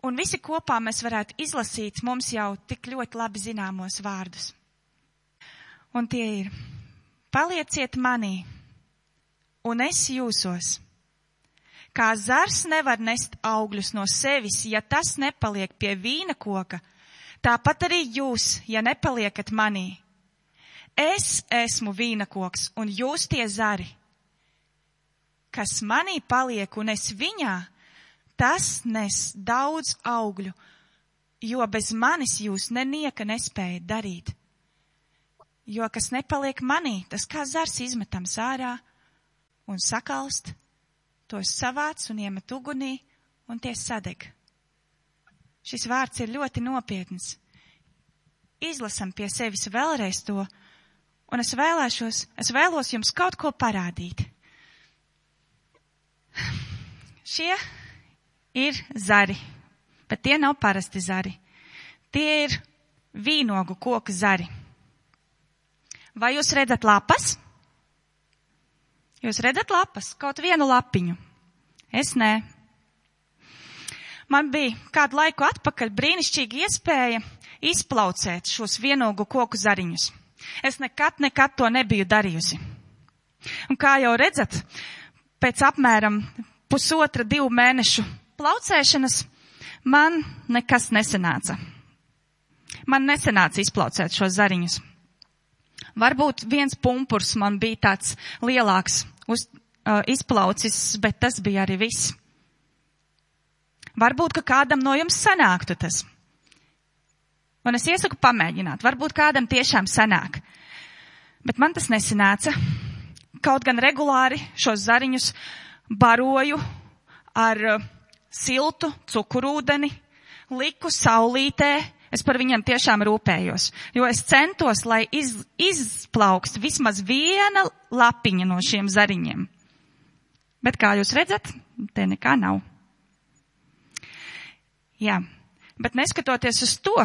un visi kopā mēs varētu izlasīt mums jau tik ļoti labi zināmos vārdus. Un tie ir, palieciet manī, un es jūsos. Kā zars nevar nest augļus no sevis, ja tas nepaliek pie vīna koka, tāpat arī jūs, ja nepaliekat manī. Es esmu vīna koks un jūs tie zari. kas manī paliek un es viņā, tas nes daudz augļu, jo bez manis jūs nenieka nespējat darīt. Jo kas nepaliek manī, tas kā zars izmetams ārā un sakalst, tos savāc un iemet ugunī un tie sadeg. Šis vārds ir ļoti nopietns. Izlasam pie sevis vēlreiz to, un es vēlēšos, es vēlos jums kaut ko parādīt. Šie ir zari, bet tie nav parasti zari. Tie ir vīnogu koku zari. Vai jūs redzat lapas? Jūs redzat lapas, kaut vienu lapiņu? Es nē. Man bija kādu laiku atpakaļ brīnišķīga iespēja izplaucēt šos vienogu koku zariņus. Es nekad, nekad to nebiju darījusi. Un kā jau redzat, pēc apmēram pusotra, divu mēnešu plaucēšanas man nekas nesanāca. Man nesanāca izplaucēt šos zariņus. Varbūt viens pumpurs man bija tāds lielāks uz, uh, izplaucis, bet tas bija arī viss. Varbūt, ka kādam no jums sanāktu tas. Un es iesaku pamēģināt. Varbūt kādam tiešām sanāk. Bet man tas nesanāca. Kaut gan regulāri šos zariņus baroju ar uh, siltu cukurūdeni, liku saulītē, es par viņiem tiešām rūpējos, jo es centos, lai iz, izplaukst vismaz viena lapiņa no šiem zariņiem. Bet kā jūs redzat, te nekā nav. Jā, bet neskatoties uz to,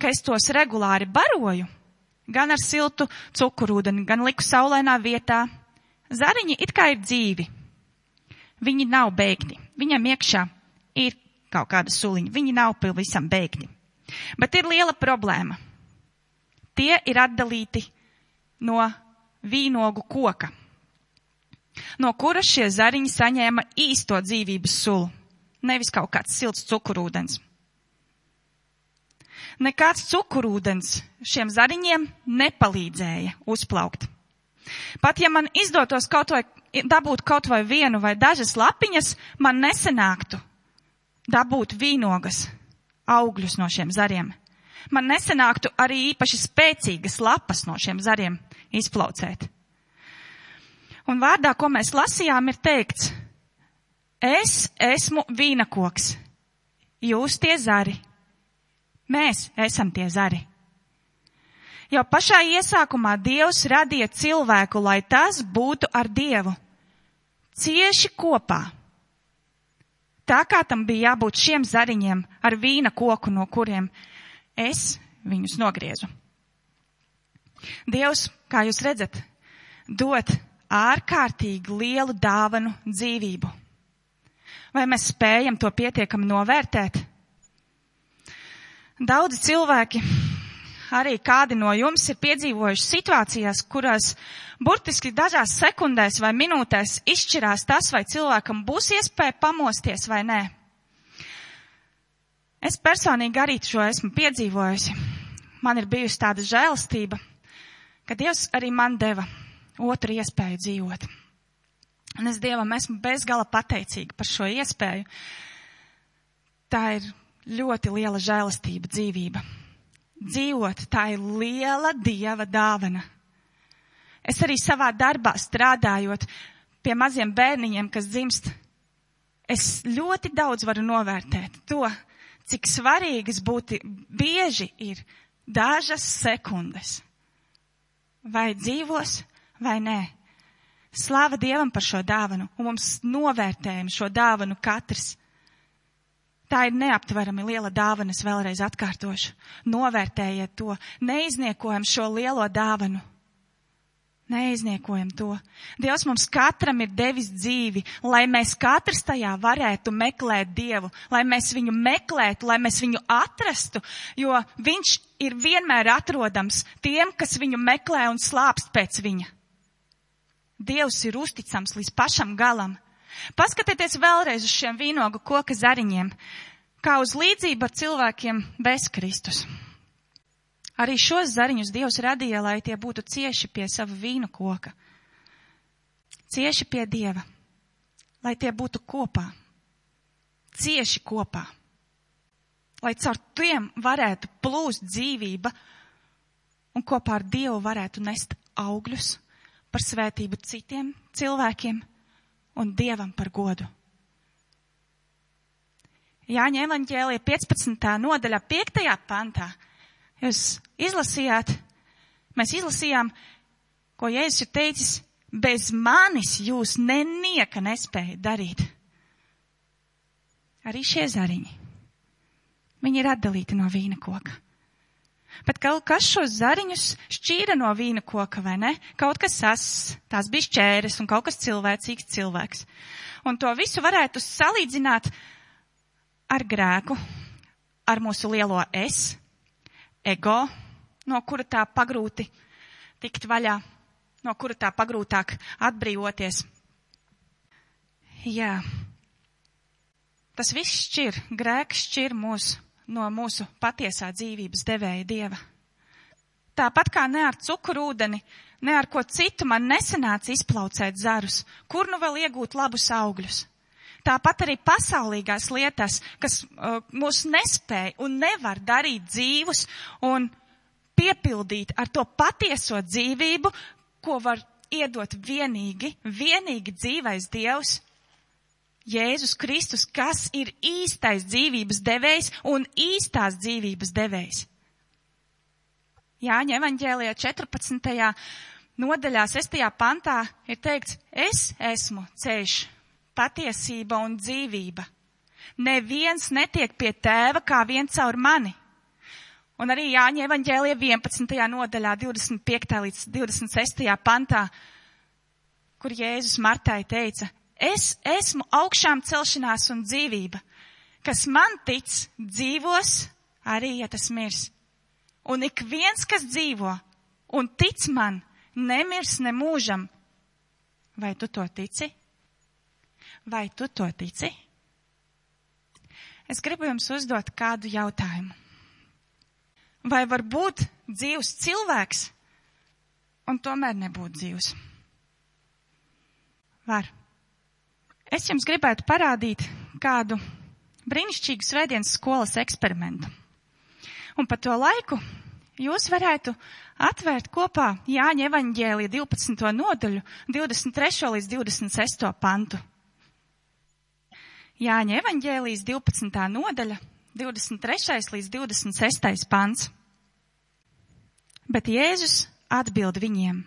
ka es tos regulāri baroju, gan ar siltu cukurūdeni, gan liku saulēnā vietā, zariņi it kā ir dzīvi. Viņi nav beigti. Viņam iekšā ir kaut kāda suliņa. Viņi nav pavisam beigti. Bet ir liela problēma. Tie ir atdalīti no vīnogu koka, no kura šie zariņi saņēma īsto dzīvības sulu, nevis kaut kāds silts cukurūdens. Nekāds cukurūdens šiem zariņiem nepalīdzēja uzplaukt. Pat ja man izdotos kaut vai dabūt kaut vai vienu vai dažas lapiņas, man nesenāktu dabūt vīnogas augļus no šiem zariem. Man nesenāktu arī īpaši spēcīgas lapas no šiem zariem izplaucēt. Un vārdā, ko mēs lasījām, ir teikts, es esmu vīnakoks, jūs tie zari, mēs esam tie zari. Jau pašā iesākumā Dievs radīja cilvēku, lai tas būtu ar Dievu. Cieši kopā. Tā kā tam bija jābūt šiem zariņiem ar vīna koku, no kuriem es viņus nogriezu. Dievs, kā jūs redzat, dod ārkārtīgi lielu dāvanu dzīvību. Vai mēs spējam to pietiekami novērtēt? Daudzi cilvēki arī kādi no jums ir piedzīvojuši situācijās, kurās burtiski dažās sekundēs vai minūtēs izšķirās tas, vai cilvēkam būs iespēja pamosties vai nē. Es personīgi arī šo esmu piedzīvojusi. Man ir bijusi tāda žēlastība, ka Dievs arī man deva otru iespēju dzīvot. Un es Dievam esmu bezgala pateicīga par šo iespēju. Tā ir ļoti liela žēlastība dzīvība dzīvot, tā ir liela Dieva dāvana. Es arī savā darbā strādājot pie maziem bērniņiem, kas dzimst, es ļoti daudz varu novērtēt to, cik svarīgas būtu bieži ir dažas sekundes. Vai dzīvos, vai nē. Slāva Dievam par šo dāvanu, un mums novērtējam šo dāvanu katrs. Tā ir neaptverami liela dāvana, es vēlreiz atkārtošu. Novērtējiet to, neizniekojam šo lielo dāvanu. Neizniekojam to. Dievs mums katram ir devis dzīvi, lai mēs katrs tajā varētu meklēt Dievu, lai mēs viņu meklētu, lai mēs viņu atrastu, jo viņš ir vienmēr atrodams tiem, kas viņu meklē un slāpst pēc viņa. Dievs ir uzticams līdz pašam galam. Paskatieties vēlreiz uz šiem vīnogu koka zariņiem, kā uz līdzību ar cilvēkiem bez Kristus. Arī šos zariņus Dievs radīja, lai tie būtu cieši pie sava vīnu koka. Cieši pie Dieva. lai tie būtu kopā, cieši kopā, lai caur tiem varētu plūst dzīvība un kopā ar Dievu varētu nest augļus par svētību citiem cilvēkiem un Dievam par godu. Jāņa evaņģēlija 15. nodaļā 5. pantā. Jūs izlasījāt, mēs izlasījām, ko Jēzus ir teicis, bez manis jūs nenieka nespēja darīt. Arī šie zariņi. Viņi ir atdalīti no vīna koka. Bet kas šos zariņus šķīra no vīna koka, vai ne? Kaut kas sas, tās bija šķēres un kaut kas cilvēcīgs cilvēks. Un to visu varētu salīdzināt ar grēku, ar mūsu lielo es, ego, no kura tā pagrūti tikt vaļā, no kura tā pagrūtāk atbrīvoties. Jā, tas viss šķir, grēks šķir mūs no mūsu patiesā dzīvības devēja dieva. Tāpat kā ne ar cukurūdeni, ne ar ko citu man nesanāca izplaucēt zarus, kur nu vēl iegūt labus augļus. Tāpat arī pasaulīgās lietas, kas uh, mūs nespēja un nevar darīt dzīvus un piepildīt ar to patieso dzīvību, ko var iedot vienīgi, vienīgi dzīvais Dievs, Jēzus Kristus, kas ir īstais dzīvības devējs un īstās dzīvības devējs. Jāņa evaņģēlijā 14. nodaļā 6. pantā ir teikts, es esmu ceļš, patiesība un dzīvība. Neviens netiek pie tēva kā viens caur mani. Un arī Jāņa evaņģēlija 11. nodaļā 25. līdz 26. pantā, kur Jēzus Martai teica, Es esmu augšām celšanās un dzīvība. Kas man tic, dzīvos, arī ja tas mirs. Un ik viens, kas dzīvo un tic man, nemirs ne mūžam. Vai tu to tici? Vai tu to tici? Es gribu jums uzdot kādu jautājumu. Vai var būt dzīvs cilvēks un tomēr nebūt dzīvs? Var. Es jums gribētu parādīt kādu brīnišķīgu svētdienas skolas eksperimentu. Un pa to laiku jūs varētu atvērt kopā Jāņa evaņģēlija 12. nodaļu 23. līdz 26. pantu. Jāņa evaņģēlijas 12. nodaļa 23. līdz 26. pants. Bet Jēzus atbild viņiem.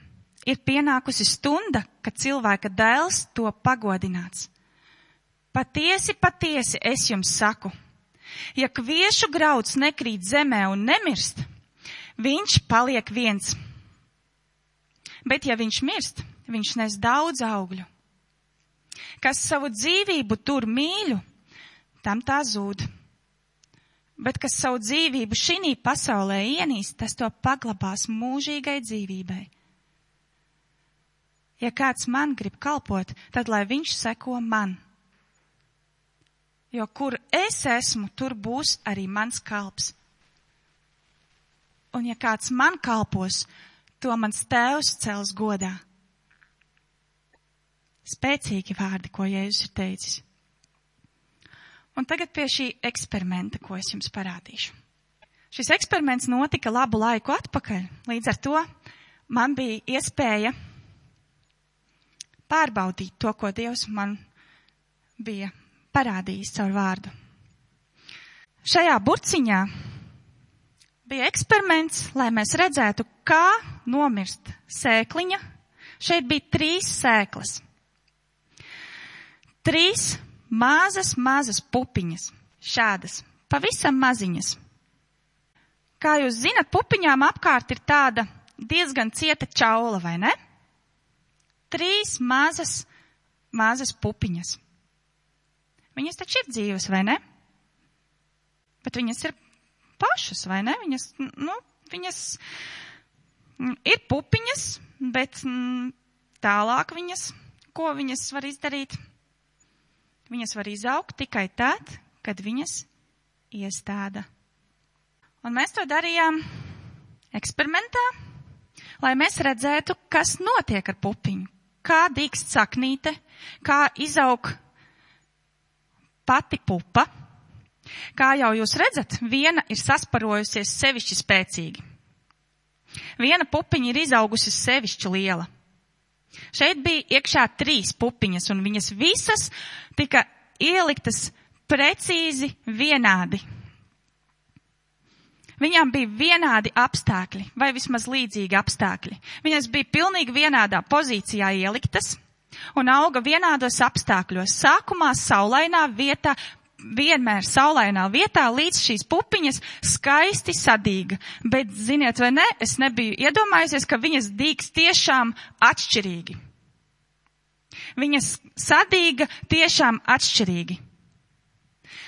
Ir pienākusi stunda, kad cilvēka dēls to pagodināts. Patiesi, patiesi es jums saku, ja kviešu grauds nekrīt zemē un nemirst, viņš paliek viens. Bet ja viņš mirst, viņš nes daudz augļu. Kas savu dzīvību tur mīļu, tam tā zūd. Bet kas savu dzīvību šī pasaulē ienīst, tas to paglabās mūžīgai dzīvībai. Ja kāds man grib kalpot, tad lai viņš seko man jo kur es esmu, tur būs arī mans kalps. Un ja kāds man kalpos, to mans tēvs cels godā. Spēcīgi vārdi, ko Jēzus ir teicis. Un tagad pie šī eksperimenta, ko es jums parādīšu. Šis eksperiments notika labu laiku atpakaļ, līdz ar to man bija iespēja pārbaudīt to, ko Dievs man bija parādījis caur vārdu. Šajā burciņā bija eksperiments, lai mēs redzētu, kā nomirst sēkliņa. Šeit bija trīs sēklas. Trīs mazas, mazas pupiņas. Šādas, pavisam maziņas. Kā jūs zinat, pupiņām apkārt ir tāda diezgan cieta čaula, vai ne? Trīs mazas, mazas pupiņas. Viņas taču ir dzīves, vai ne? Bet viņas ir pašas, vai ne? Viņas, nu, viņas ir pupiņas, bet mm, tālāk viņas, ko viņas var izdarīt? Viņas var izaugt tikai tad, kad viņas iestāda. Un mēs to darījām eksperimentā, lai mēs redzētu, kas notiek ar pupiņu. Kā dīkst saknīte, kā izaug pati pupa. Kā jau jūs redzat, viena ir sasparojusies sevišķi spēcīgi. Viena pupiņa ir izaugusi sevišķi liela. Šeit bija iekšā trīs pupiņas, un viņas visas tika ieliktas precīzi vienādi. Viņām bija vienādi apstākļi, vai vismaz līdzīgi apstākļi. Viņas bija pilnīgi vienādā pozīcijā ieliktas un auga vienādos apstākļos. Sākumā saulainā vietā, vienmēr saulainā vietā, līdz šīs pupiņas skaisti sadīga. Bet, ziniet vai ne, es nebiju iedomājusies, ka viņas dīgs tiešām atšķirīgi. Viņas sadīga tiešām atšķirīgi.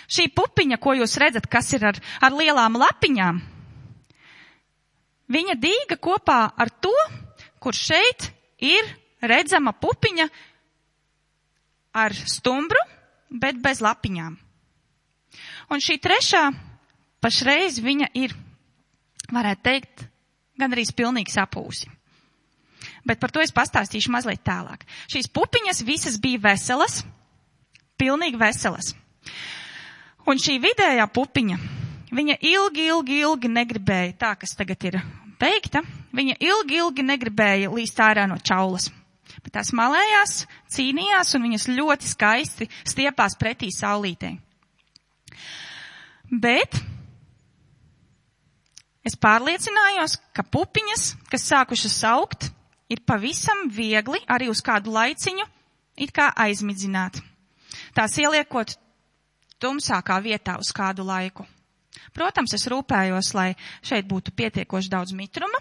Šī pupiņa, ko jūs redzat, kas ir ar, ar lielām lapiņām, viņa dīga kopā ar to, kur šeit ir redzama pupiņa ar stumbru, bet bez lapiņām. Un šī trešā pašreiz viņa ir, varētu teikt, gandrīz pilnīgi sapūsi. Bet par to es pastāstīšu mazliet tālāk. Šīs pupiņas visas bija veselas, pilnīgi veselas. Un šī vidējā pupiņa, viņa ilgi, ilgi, ilgi negribēja, tā kas tagad ir beigta, viņa ilgi, ilgi negribēja līst ārā no čaulas. Tās malējās, cīnījās un viņas ļoti skaisti stiepās pretī saulītei. Bet es pārliecinājos, ka pupiņas, kas sākušas augt, ir pavisam viegli arī uz kādu laiciņu it kā aizmidzināt. Tās ieliekot tumsākā vietā uz kādu laiku. Protams, es rūpējos, lai šeit būtu pietiekoši daudz mitruma,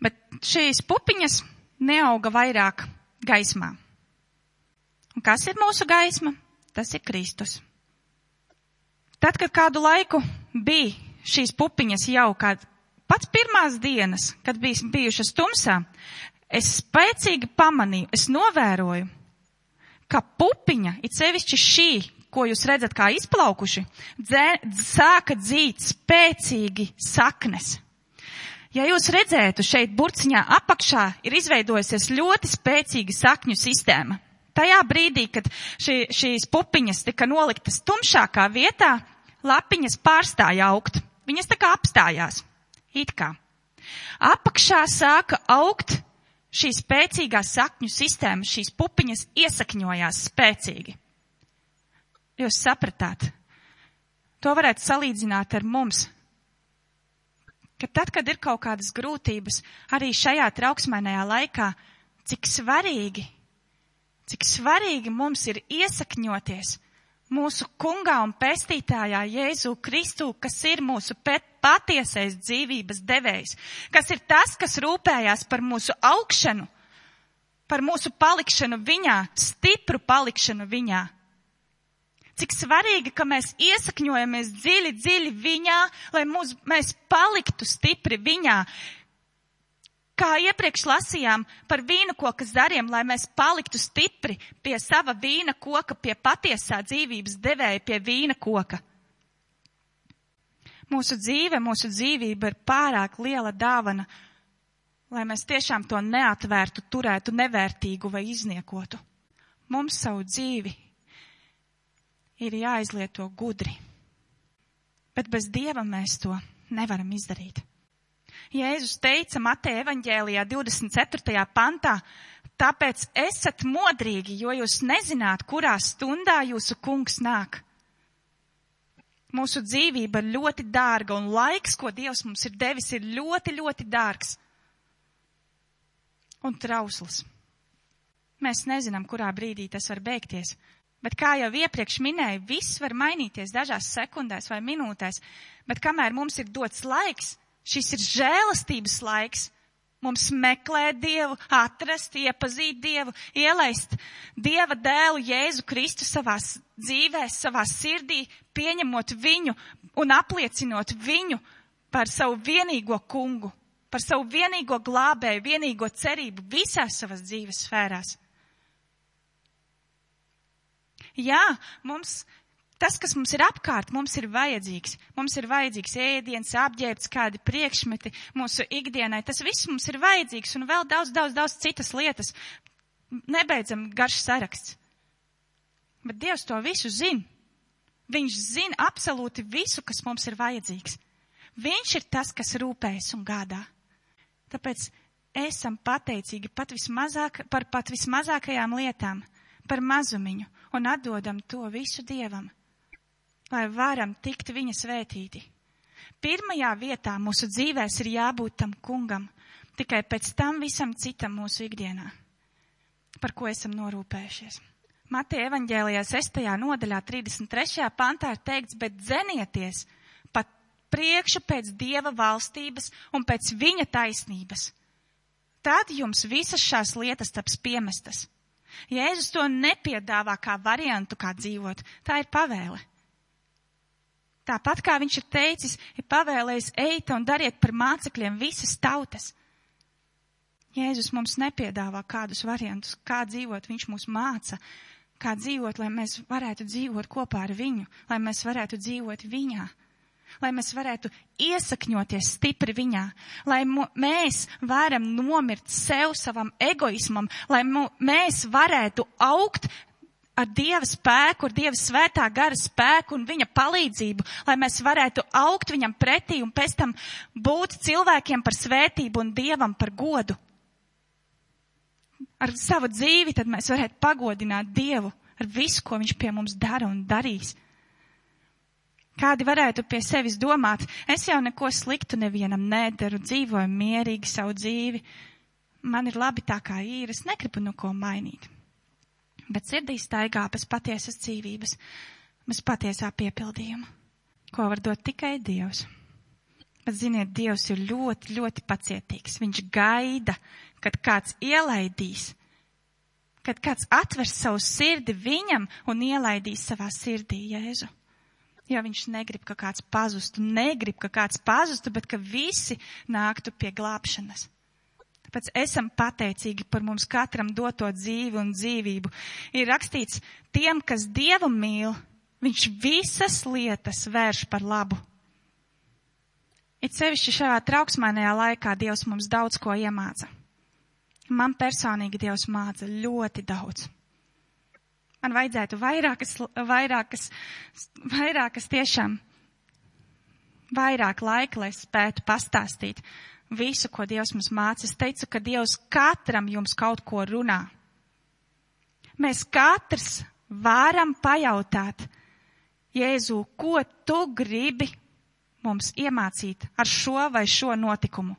bet šīs pupiņas neauga vairāk gaismā. Un kas ir mūsu gaisma? Tas ir Kristus. Tad, kad kādu laiku bija šīs pupiņas jau kād pats pirmās dienas, kad bija bijušas tumsā, es spēcīgi pamanīju, es novēroju, ka pupiņa, it sevišķi šī, ko jūs redzat kā izplaukuši, dzē, sāka dzīt spēcīgi saknes. Ja jūs redzētu šeit burciņā apakšā ir izveidojusies ļoti spēcīga sakņu sistēma. Tajā brīdī, kad šī, šīs pupiņas tika noliktas tumšākā vietā, lapiņas pārstāja augt. Viņas tā kā apstājās. It kā. Apakšā sāka augt šī spēcīgā sakņu sistēma, šīs pupiņas iesakņojās spēcīgi. Jūs sapratāt? To varētu salīdzināt ar mums. Ka tad, kad ir kaut kādas grūtības, arī šajā trauksmēnajā laikā, cik svarīgi, cik svarīgi mums ir iesakņoties mūsu kungā un pestītājā Jēzu Kristu, kas ir mūsu patiesais dzīvības devējs, kas ir tas, kas rūpējās par mūsu augšanu, par mūsu palikšanu viņā, stipru palikšanu viņā. Cik svarīgi, ka mēs iesakņojamies dziļi, dziļi viņā, lai mūs, mēs paliktu stipri viņā, kā iepriekš lasījām par vīna koka zariem, lai mēs paliktu stipri pie sava vīna koka, pie patiesā dzīvības devēja, pie vīna koka. Mūsu dzīve, mūsu dzīvība ir pārāk liela dāvana, lai mēs tiešām to neatvērtu, turētu nevērtīgu vai izniekotu. Mums savu dzīvi ir jāizlieto gudri. Bet bez Dieva mēs to nevaram izdarīt. Jēzus teica Mateja evaņģēlijā 24. pantā, tāpēc esat modrīgi, jo jūs nezināt, kurā stundā jūsu kungs nāk. Mūsu dzīvība ir ļoti dārga un laiks, ko Dievs mums ir devis, ir ļoti, ļoti dārgs un trausls. Mēs nezinām, kurā brīdī tas var beigties. Bet kā jau iepriekš minēju, viss var mainīties dažās sekundēs vai minūtēs, bet kamēr mums ir dots laiks, Šis ir žēlastības laiks. Mums meklēt Dievu, atrast, iepazīt Dievu, ielaist Dieva dēlu Jēzu Kristu savās dzīvēs, savā sirdī, pieņemot viņu un apliecinot viņu par savu vienīgo kungu, par savu vienīgo glābēju, vienīgo cerību visās savas dzīves sfērās. Jā, mums Tas, kas mums ir apkārt, mums ir vajadzīgs. Mums ir vajadzīgs ēdiens, apģērbts, kādi priekšmeti mūsu ikdienai. Tas viss mums ir vajadzīgs un vēl daudz, daudz, daudz citas lietas. Nebeidzam garš saraksts. Bet Dievs to visu zina. Viņš zina absolūti visu, kas mums ir vajadzīgs. Viņš ir tas, kas rūpējas un gādā. Tāpēc esam pateicīgi pat vismazāk, par pat vismazākajām lietām, par mazumiņu un atdodam to visu Dievam, lai varam tikt viņa svētīti. Pirmajā vietā mūsu dzīvēs ir jābūt tam kungam, tikai pēc tam visam citam mūsu ikdienā, par ko esam norūpējušies. Mateja evaņģēlijā 6. nodaļā 33. pantā ir teikts, bet dzenieties pat priekšu pēc Dieva valstības un pēc viņa taisnības. Tad jums visas šās lietas taps piemestas. Jēzus to nepiedāvā kā variantu, kā dzīvot. Tā ir pavēle. Tāpat kā viņš ir teicis, ir pavēlējis eita un dariet par mācekļiem visas tautas. Jēzus mums nepiedāvā kādus variantus, kā dzīvot, viņš mūs māca, kā dzīvot, lai mēs varētu dzīvot kopā ar viņu, lai mēs varētu dzīvot viņā, lai mēs varētu iesakņoties stipri viņā, lai mēs varam nomirt sev savam egoismam, lai mēs varētu augt ar Dieva spēku, ar Dieva svētā gara spēku un viņa palīdzību, lai mēs varētu augt viņam pretī un pēc tam būt cilvēkiem par svētību un Dievam par godu ar savu dzīvi, tad mēs varētu pagodināt Dievu ar visu, ko Viņš pie mums dara un darīs. Kādi varētu pie sevis domāt, es jau neko sliktu nevienam nedaru, dzīvoju mierīgi savu dzīvi, man ir labi tā kā ir, es negribu neko mainīt. Bet sirdī staigā bez patiesas dzīvības, bez patiesā piepildījuma, ko var dot tikai Dievs. Bet ziniet, Dievs ir ļoti, ļoti pacietīgs. Viņš gaida, kad kāds ielaidīs, kad kāds atvers savu sirdi viņam un ielaidīs savā sirdī Jēzu. Jo viņš negrib, ka kāds pazustu, negrib, ka kāds pazustu, bet ka visi nāktu pie glābšanas. Tāpēc esam pateicīgi par mums katram doto dzīvi un dzīvību. Ir rakstīts, tiem, kas Dievu mīl, viņš visas lietas vērš par labu. It sevišķi šajā trauksmēnajā laikā Dievs mums daudz ko iemāca. Man personīgi Dievs māca ļoti daudz. Man vajadzētu vairākas, vairākas, vairākas tiešām, vairāk laika, lai spētu pastāstīt visu, ko Dievs mums māca. Es teicu, ka Dievs katram jums kaut ko runā. Mēs katrs varam pajautāt, Jēzu, ko tu gribi mums iemācīt ar šo vai šo notikumu?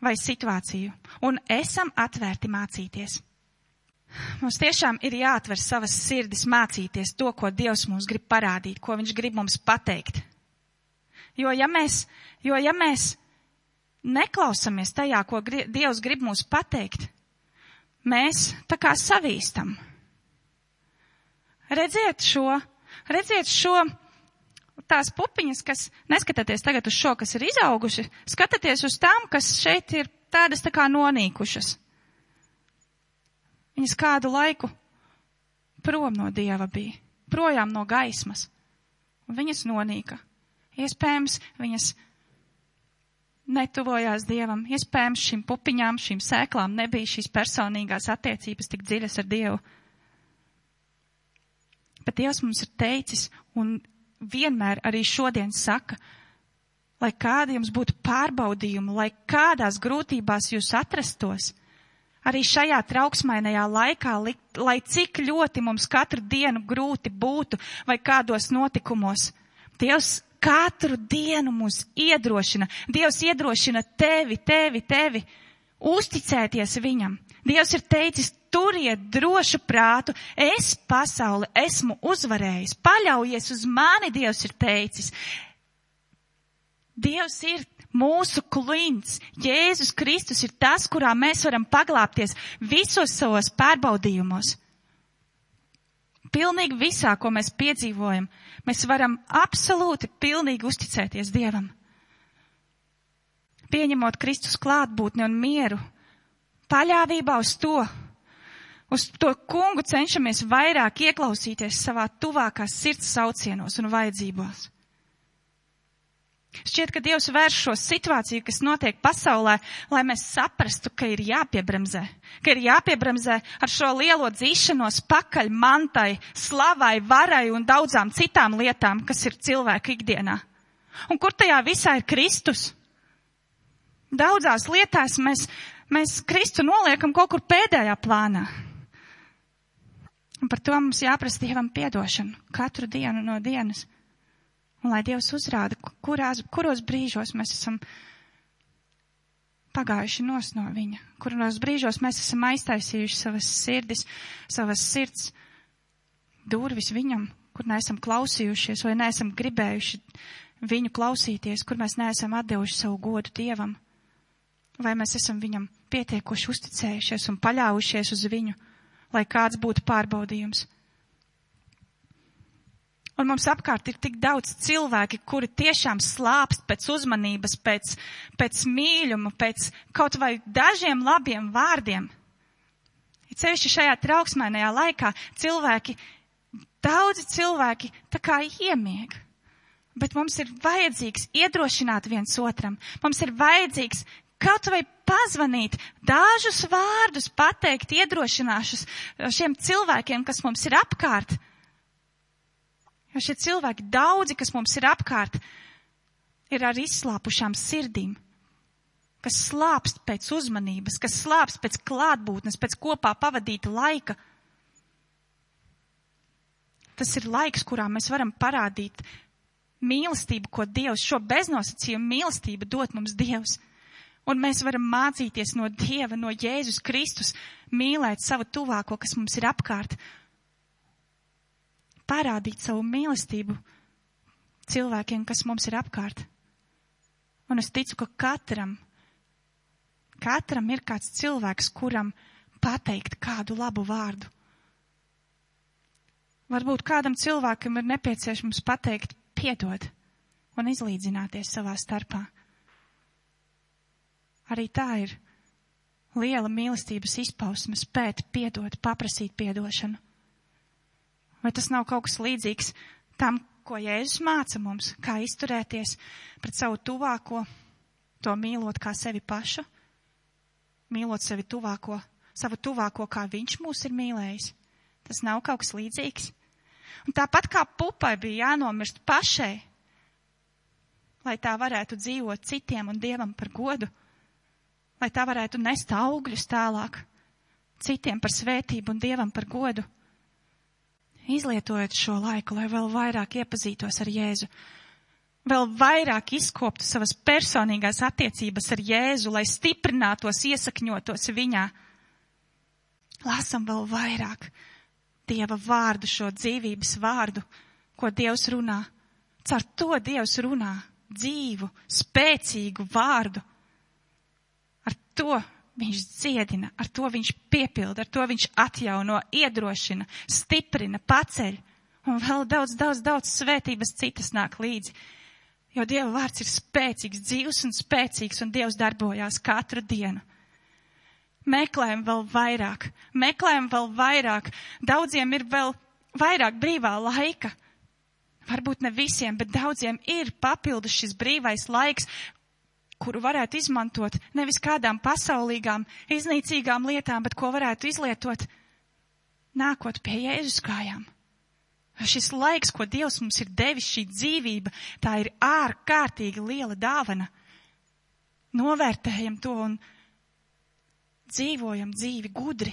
vai situāciju, un esam atvērti mācīties. Mums tiešām ir jāatver savas sirdis mācīties to, ko Dievs mums grib parādīt, ko Viņš grib mums pateikt. Jo ja mēs, jo ja mēs neklausamies tajā, ko gri, Dievs grib mums pateikt, mēs tā kā savīstam. Redziet šo, redziet šo tās pupiņas, kas neskatieties tagad uz šo, kas ir izauguši, skatieties uz tām, kas šeit ir tādas tā kā nonīkušas. Viņas kādu laiku prom no dieva bija, projām no gaismas, un viņas nonīka. Iespējams, viņas netuvojās dievam, iespējams, šīm pupiņām, šīm sēklām nebija šīs personīgās attiecības tik dziļas ar dievu. Bet Dievs mums ir teicis un vienmēr arī šodien saka, lai kādi jums būtu pārbaudījumi, lai kādās grūtībās jūs atrastos, arī šajā trauksmainajā laikā, lai cik ļoti mums katru dienu grūti būtu vai kādos notikumos, Dievs katru dienu mūs iedrošina. Dievs iedrošina tevi, tevi, tevi uzticēties viņam. Dievs ir teicis, turiet drošu prātu, es pasauli esmu uzvarējis, paļaujies uz mani, Dievs ir teicis. Dievs ir mūsu klints, Jēzus Kristus ir tas, kurā mēs varam paglāpties visos savos pārbaudījumos. Pilnīgi visā, ko mēs piedzīvojam, mēs varam absolūti pilnīgi uzticēties Dievam. Pieņemot Kristus klātbūtni un mieru, paļāvībā uz to, uz to kungu cenšamies vairāk ieklausīties savā tuvākās sirds saucienos un vajadzībās. Šķiet, ka Dievs vērš šo situāciju, kas notiek pasaulē, lai mēs saprastu, ka ir jāpiebremzē, ka ir jāpiebremzē ar šo lielo dzīšanos pakaļ mantai, slavai, varai un daudzām citām lietām, kas ir cilvēku ikdienā. Un kur tajā visā ir Kristus? Daudzās lietās mēs, mēs Kristu noliekam kaut kur pēdējā plānā. Un par to mums jāprasa Dievam piedošanu katru dienu no dienas. Un lai Dievs uzrāda, kurās, kuros brīžos mēs esam pagājuši nos no viņa, kuros brīžos mēs esam aiztaisījuši savas sirdis, savas sirds durvis viņam, kur neesam klausījušies vai neesam gribējuši viņu klausīties, kur mēs neesam atdevuši savu godu Dievam, vai mēs esam viņam pietiekuši uzticējušies un paļaujušies uz viņu, lai kāds būtu pārbaudījums. Un mums apkārt ir tik daudz cilvēki, kuri tiešām slāpst pēc uzmanības, pēc, pēc mīļuma, pēc kaut vai dažiem labiem vārdiem. Ir cevišķi šajā trauksmēnajā laikā cilvēki, daudzi cilvēki tā kā iemieg. Bet mums ir vajadzīgs iedrošināt viens otram. Mums ir vajadzīgs kaut vai pazvanīt, dažus vārdus pateikt, iedrošināšus šiem cilvēkiem, kas mums ir apkārt Jo šie cilvēki, daudzi, kas mums ir apkārt, ir ar izslāpušām sirdīm, kas slāpst pēc uzmanības, kas slāpst pēc klātbūtnes, pēc kopā pavadīta laika. Tas ir laiks, kurā mēs varam parādīt mīlestību, ko Dievs, šo beznosacījumu mīlestību dot mums Dievs. Un mēs varam mācīties no Dieva, no Jēzus Kristus, mīlēt savu tuvāko, kas mums ir apkārt, parādīt savu mīlestību cilvēkiem, kas mums ir apkārt. Un es ticu, ka katram, katram ir kāds cilvēks, kuram pateikt kādu labu vārdu. Varbūt kādam cilvēkam ir nepieciešams pateikt piedod un izlīdzināties savā starpā. Arī tā ir liela mīlestības izpausme spēt piedot, paprasīt piedošanu. Vai tas nav kaut kas līdzīgs tam, ko Jēzus māca mums, kā izturēties pret savu tuvāko, to mīlot kā sevi pašu, mīlot sevi tuvāko, savu tuvāko, kā viņš mūs ir mīlējis. Tas nav kaut kas līdzīgs. Un tāpat kā pupai bija jānomirst pašai, lai tā varētu dzīvot citiem un dievam par godu, lai tā varētu nest augļus tālāk citiem par svētību un dievam par godu izlietojot šo laiku, lai vēl vairāk iepazītos ar Jēzu, vēl vairāk izkoptu savas personīgās attiecības ar Jēzu, lai stiprinātos, iesakņotos viņā. Lasam vēl vairāk Dieva vārdu, šo dzīvības vārdu, ko Dievs runā. Caur to Dievs runā dzīvu, spēcīgu vārdu. Ar to viņš dziedina, ar to viņš piepilda, ar to viņš atjauno, iedrošina, stiprina, paceļ. Un vēl daudz, daudz, daudz svētības citas nāk līdzi. Jo Dieva vārds ir spēcīgs, dzīvs un spēcīgs, un Dievs darbojās katru dienu. Meklējam vēl vairāk, meklējam vēl vairāk. Daudziem ir vēl vairāk brīvā laika. Varbūt ne visiem, bet daudziem ir papildus šis brīvais laiks, kuru varētu izmantot nevis kādām pasaulīgām, iznīcīgām lietām, bet ko varētu izlietot nākot pie Jēzus kājām. Šis laiks, ko Dievs mums ir devis, šī dzīvība, tā ir ārkārtīgi liela dāvana. Novērtējam to un dzīvojam dzīvi gudri.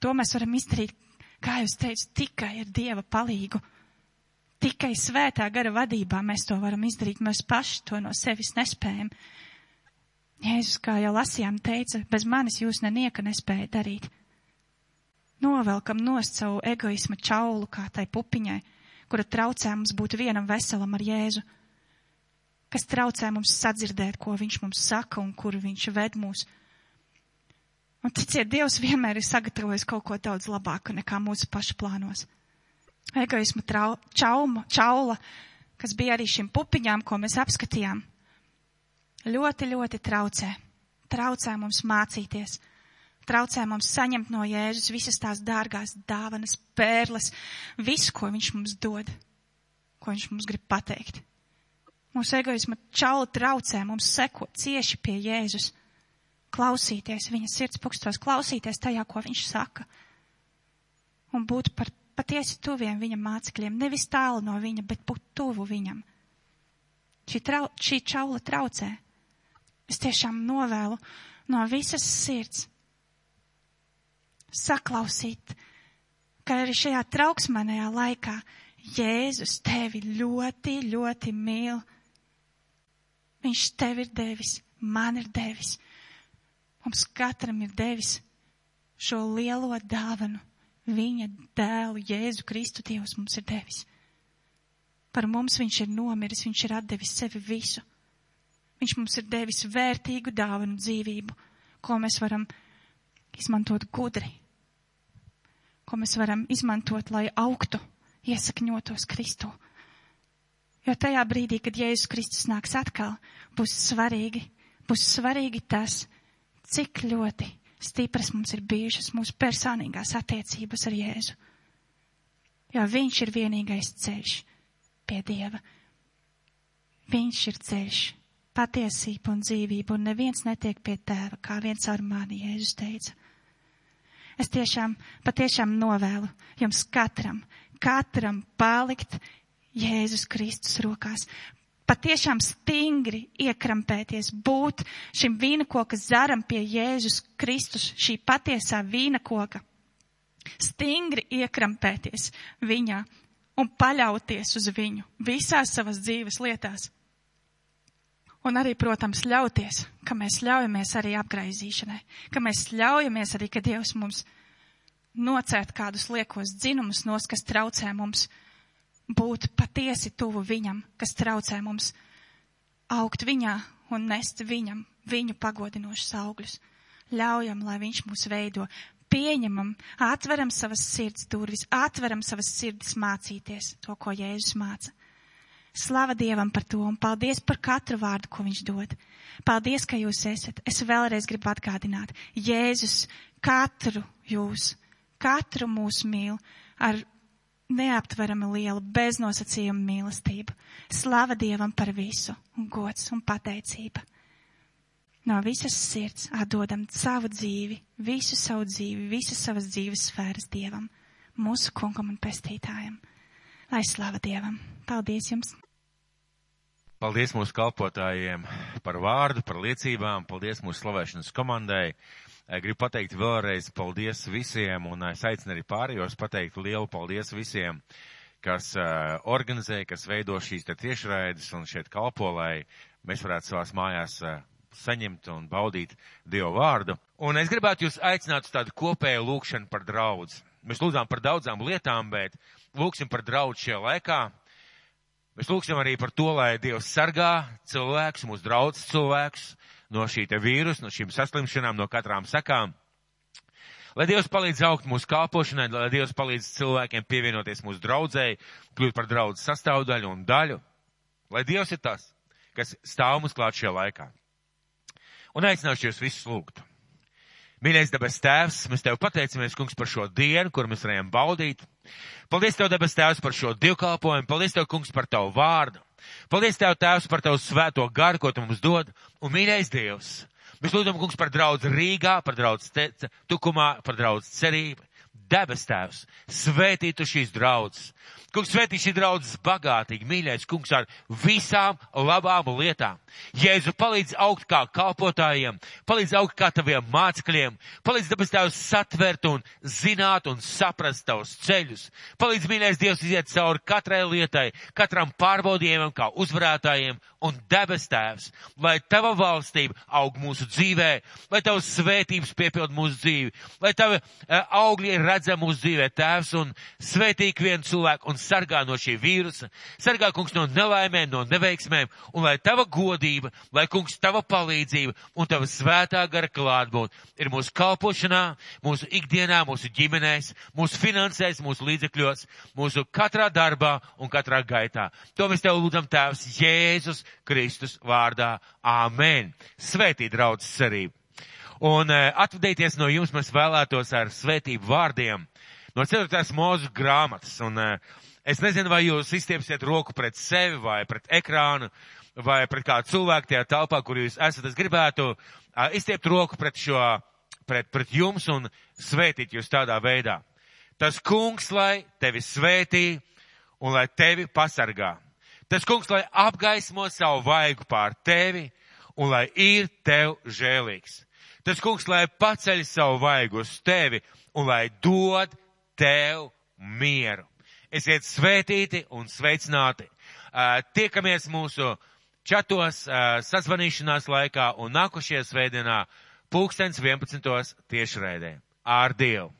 To mēs varam izdarīt, kā jūs teicu, tikai ar Dieva palīgu. Tikai svētā gara vadībā mēs to varam izdarīt, mēs paši to no sevis nespējam. Jēzus, kā jau lasījām, teica, bez manis jūs nenieka nespēja darīt. Novelkam nost savu egoisma čaulu kā tai pupiņai, kura traucē mums būt vienam veselam ar Jēzu, kas traucē mums sadzirdēt, ko viņš mums saka un kur viņš ved mūs. Un ticiet, Dievs vienmēr ir sagatavojis kaut ko daudz labāku nekā mūsu pašu plānos egoisma trau, čauma, čaula, kas bija arī šim pupiņām, ko mēs apskatījām, ļoti, ļoti traucē. Traucē mums mācīties, traucē mums saņemt no Jēzus visas tās dārgās dāvanas, pērles, visu, ko viņš mums dod, ko viņš mums grib pateikt. Mūsu egoisma čaula traucē mums sekot cieši pie Jēzus, klausīties viņa sirds pukstos, klausīties tajā, ko viņš saka, un būt par patiesi tuviem viņa mācekļiem, nevis tālu no viņa, bet būt tuvu viņam. Šī, trau, šī čaula traucē. Es tiešām novēlu no visas sirds saklausīt, ka arī šajā trauksmanajā laikā Jēzus tevi ļoti, ļoti mīl. Viņš tev ir devis, man ir devis. Mums katram ir devis šo lielo dāvanu. Viņa dēlu Jēzu Kristu Dievs mums ir devis. Par mums viņš ir nomiris, viņš ir atdevis sevi visu. Viņš mums ir devis vērtīgu dāvanu dzīvību, ko mēs varam izmantot gudri, ko mēs varam izmantot, lai augtu, iesakņotos Kristu. Jo tajā brīdī, kad Jēzus Kristus nāks atkal, būs svarīgi, būs svarīgi tas, cik ļoti stipras mums ir bijušas mūsu personīgās attiecības ar Jēzu. Jo viņš ir vienīgais ceļš pie Dieva. Viņš ir ceļš, patiesība un dzīvība, un neviens netiek pie tēva, kā viens ar mani Jēzus teica. Es tiešām, patiešām novēlu jums katram, katram palikt Jēzus Kristus rokās, patiešām stingri iekrampēties, būt šim vīnakoka zaram pie Jēzus Kristus, šī patiesā vīnakoka, stingri iekrampēties viņā un paļauties uz viņu visās savas dzīves lietās. Un arī, protams, ļauties, ka mēs ļaujamies arī apgraizīšanai, ka mēs ļaujamies arī, ka Dievs mums nocērt kādus liekos dzinumus nos, kas traucē mums būt patiesi tuvu viņam, kas traucē mums augt viņā un nest viņam, viņu pagodinošus augļus. Ļaujam, lai viņš mūs veido, pieņemam, atveram savas sirds durvis, atveram savas sirdis mācīties to, ko Jēzus māca. Slava Dievam par to un paldies par katru vārdu, ko viņš dod. Paldies, ka jūs esat. Es vēlreiz gribu atgādināt. Jēzus katru jūs, katru mūs mīl ar neaptverami liela beznosacījuma mīlestība. Slava Dievam par visu, un gods un pateicība. No visas sirds atdodam savu dzīvi, visu savu dzīvi, visas savas dzīves sfēras Dievam, mūsu kungam un pestītājam. Lai slava Dievam! Paldies jums! Paldies mūsu kalpotājiem par vārdu, par liecībām, paldies mūsu slavēšanas komandai. Gribu pateikt vēlreiz paldies visiem, un es aicinu arī pārējos pateikt lielu paldies visiem, kas uh, organizē, kas veido šīs te tiešraides un šeit kalpo, lai mēs varētu savās mājās uh, saņemt un baudīt Dievu vārdu. Un es gribētu jūs aicināt uz tādu kopēju lūkšanu par draudz. Mēs lūdzām par daudzām lietām, bet lūksim par draudz šajā laikā. Mēs lūksim arī par to, lai Dievs sargā cilvēkus, mūsu draudzes cilvēkus, no šī te vīrusa, no šīm saslimšanām, no katrām sakām. Lai Dievs palīdz augt mūsu kalpošanai, lai Dievs palīdz cilvēkiem pievienoties mūsu draudzēji, kļūt par draudz sastāvdaļu un daļu. Lai Dievs ir tas, kas stāv mums klāt šajā laikā. Un aicināšu jūs visus lūgt. Mīļais debes tēvs, mēs tev pateicamies, kungs, par šo dienu, kur mēs varējām baudīt. Paldies tev, debes tēvs, par šo divkalpojumu. Paldies tev, kungs, par tavu vārdu. Paldies Tev, Tēvs, par Tavu svēto garu, ko Tu mums dod, un mīļais Dievs. Mēs lūdzam, kungs, par draudz Rīgā, par draudz Tukumā, par draudz cerību. Debes Tēvs, svētītu šīs draudzes, Kungs svētī šī draudzes bagātīgi, mīļais kungs ar visām labām lietām. Jēzu palīdz augt kā kalpotājiem, palīdz augt kā taviem mācekļiem, palīdz dabas tavs satvert un zināt un saprast tavus ceļus. Palīdz mīļais Dievs iziet cauri katrai lietai, katram pārbaudījumam kā uzvarētājiem un debes tēvs, lai tava valstība aug mūsu dzīvē, lai tavas svētības piepild mūsu dzīvi, lai tavi uh, augļi ir redzami mūsu dzīvē, tēvs, un svētīgi vienu cilvēku un sargā no šī vīrusa, sargā, kungs, no nelaimēm, no neveiksmēm, un lai tava godība, lai, kungs, tava palīdzība un tava svētā gara klātbūt ir mūsu kalpošanā, mūsu ikdienā, mūsu ģimenēs, mūsu finansēs, mūsu līdzekļos, mūsu katrā darbā un katrā gaitā. To mēs tev lūdzam, Tēvs, Jēzus Kristus vārdā. Āmen. Svētī, draudz, cerību. Un uh, atvadīties no jums mēs vēlētos ar svētību vārdiem no 4. mūzu grāmatas. Un, uh, Es nezinu, vai jūs izstiepsiet roku pret sevi vai pret ekrānu, vai pret kādu cilvēku tajā telpā, kur jūs esat, es gribētu izstiept roku pret šo, pret, pret jums un svētīt jūs tādā veidā. Tas kungs, lai tevi svētī un lai tevi pasargā. Tas kungs, lai apgaismo savu vaigu pār tevi un lai ir tev žēlīgs. Tas kungs, lai paceļ savu vaigu uz tevi un lai dod tev mieru. Esiet svētīti un sveicināti. Tiekamies mūsu čatos sazvanīšanās laikā un nākošajā svētdienā pulkstens 11. tiešraidē. Ar Dievu!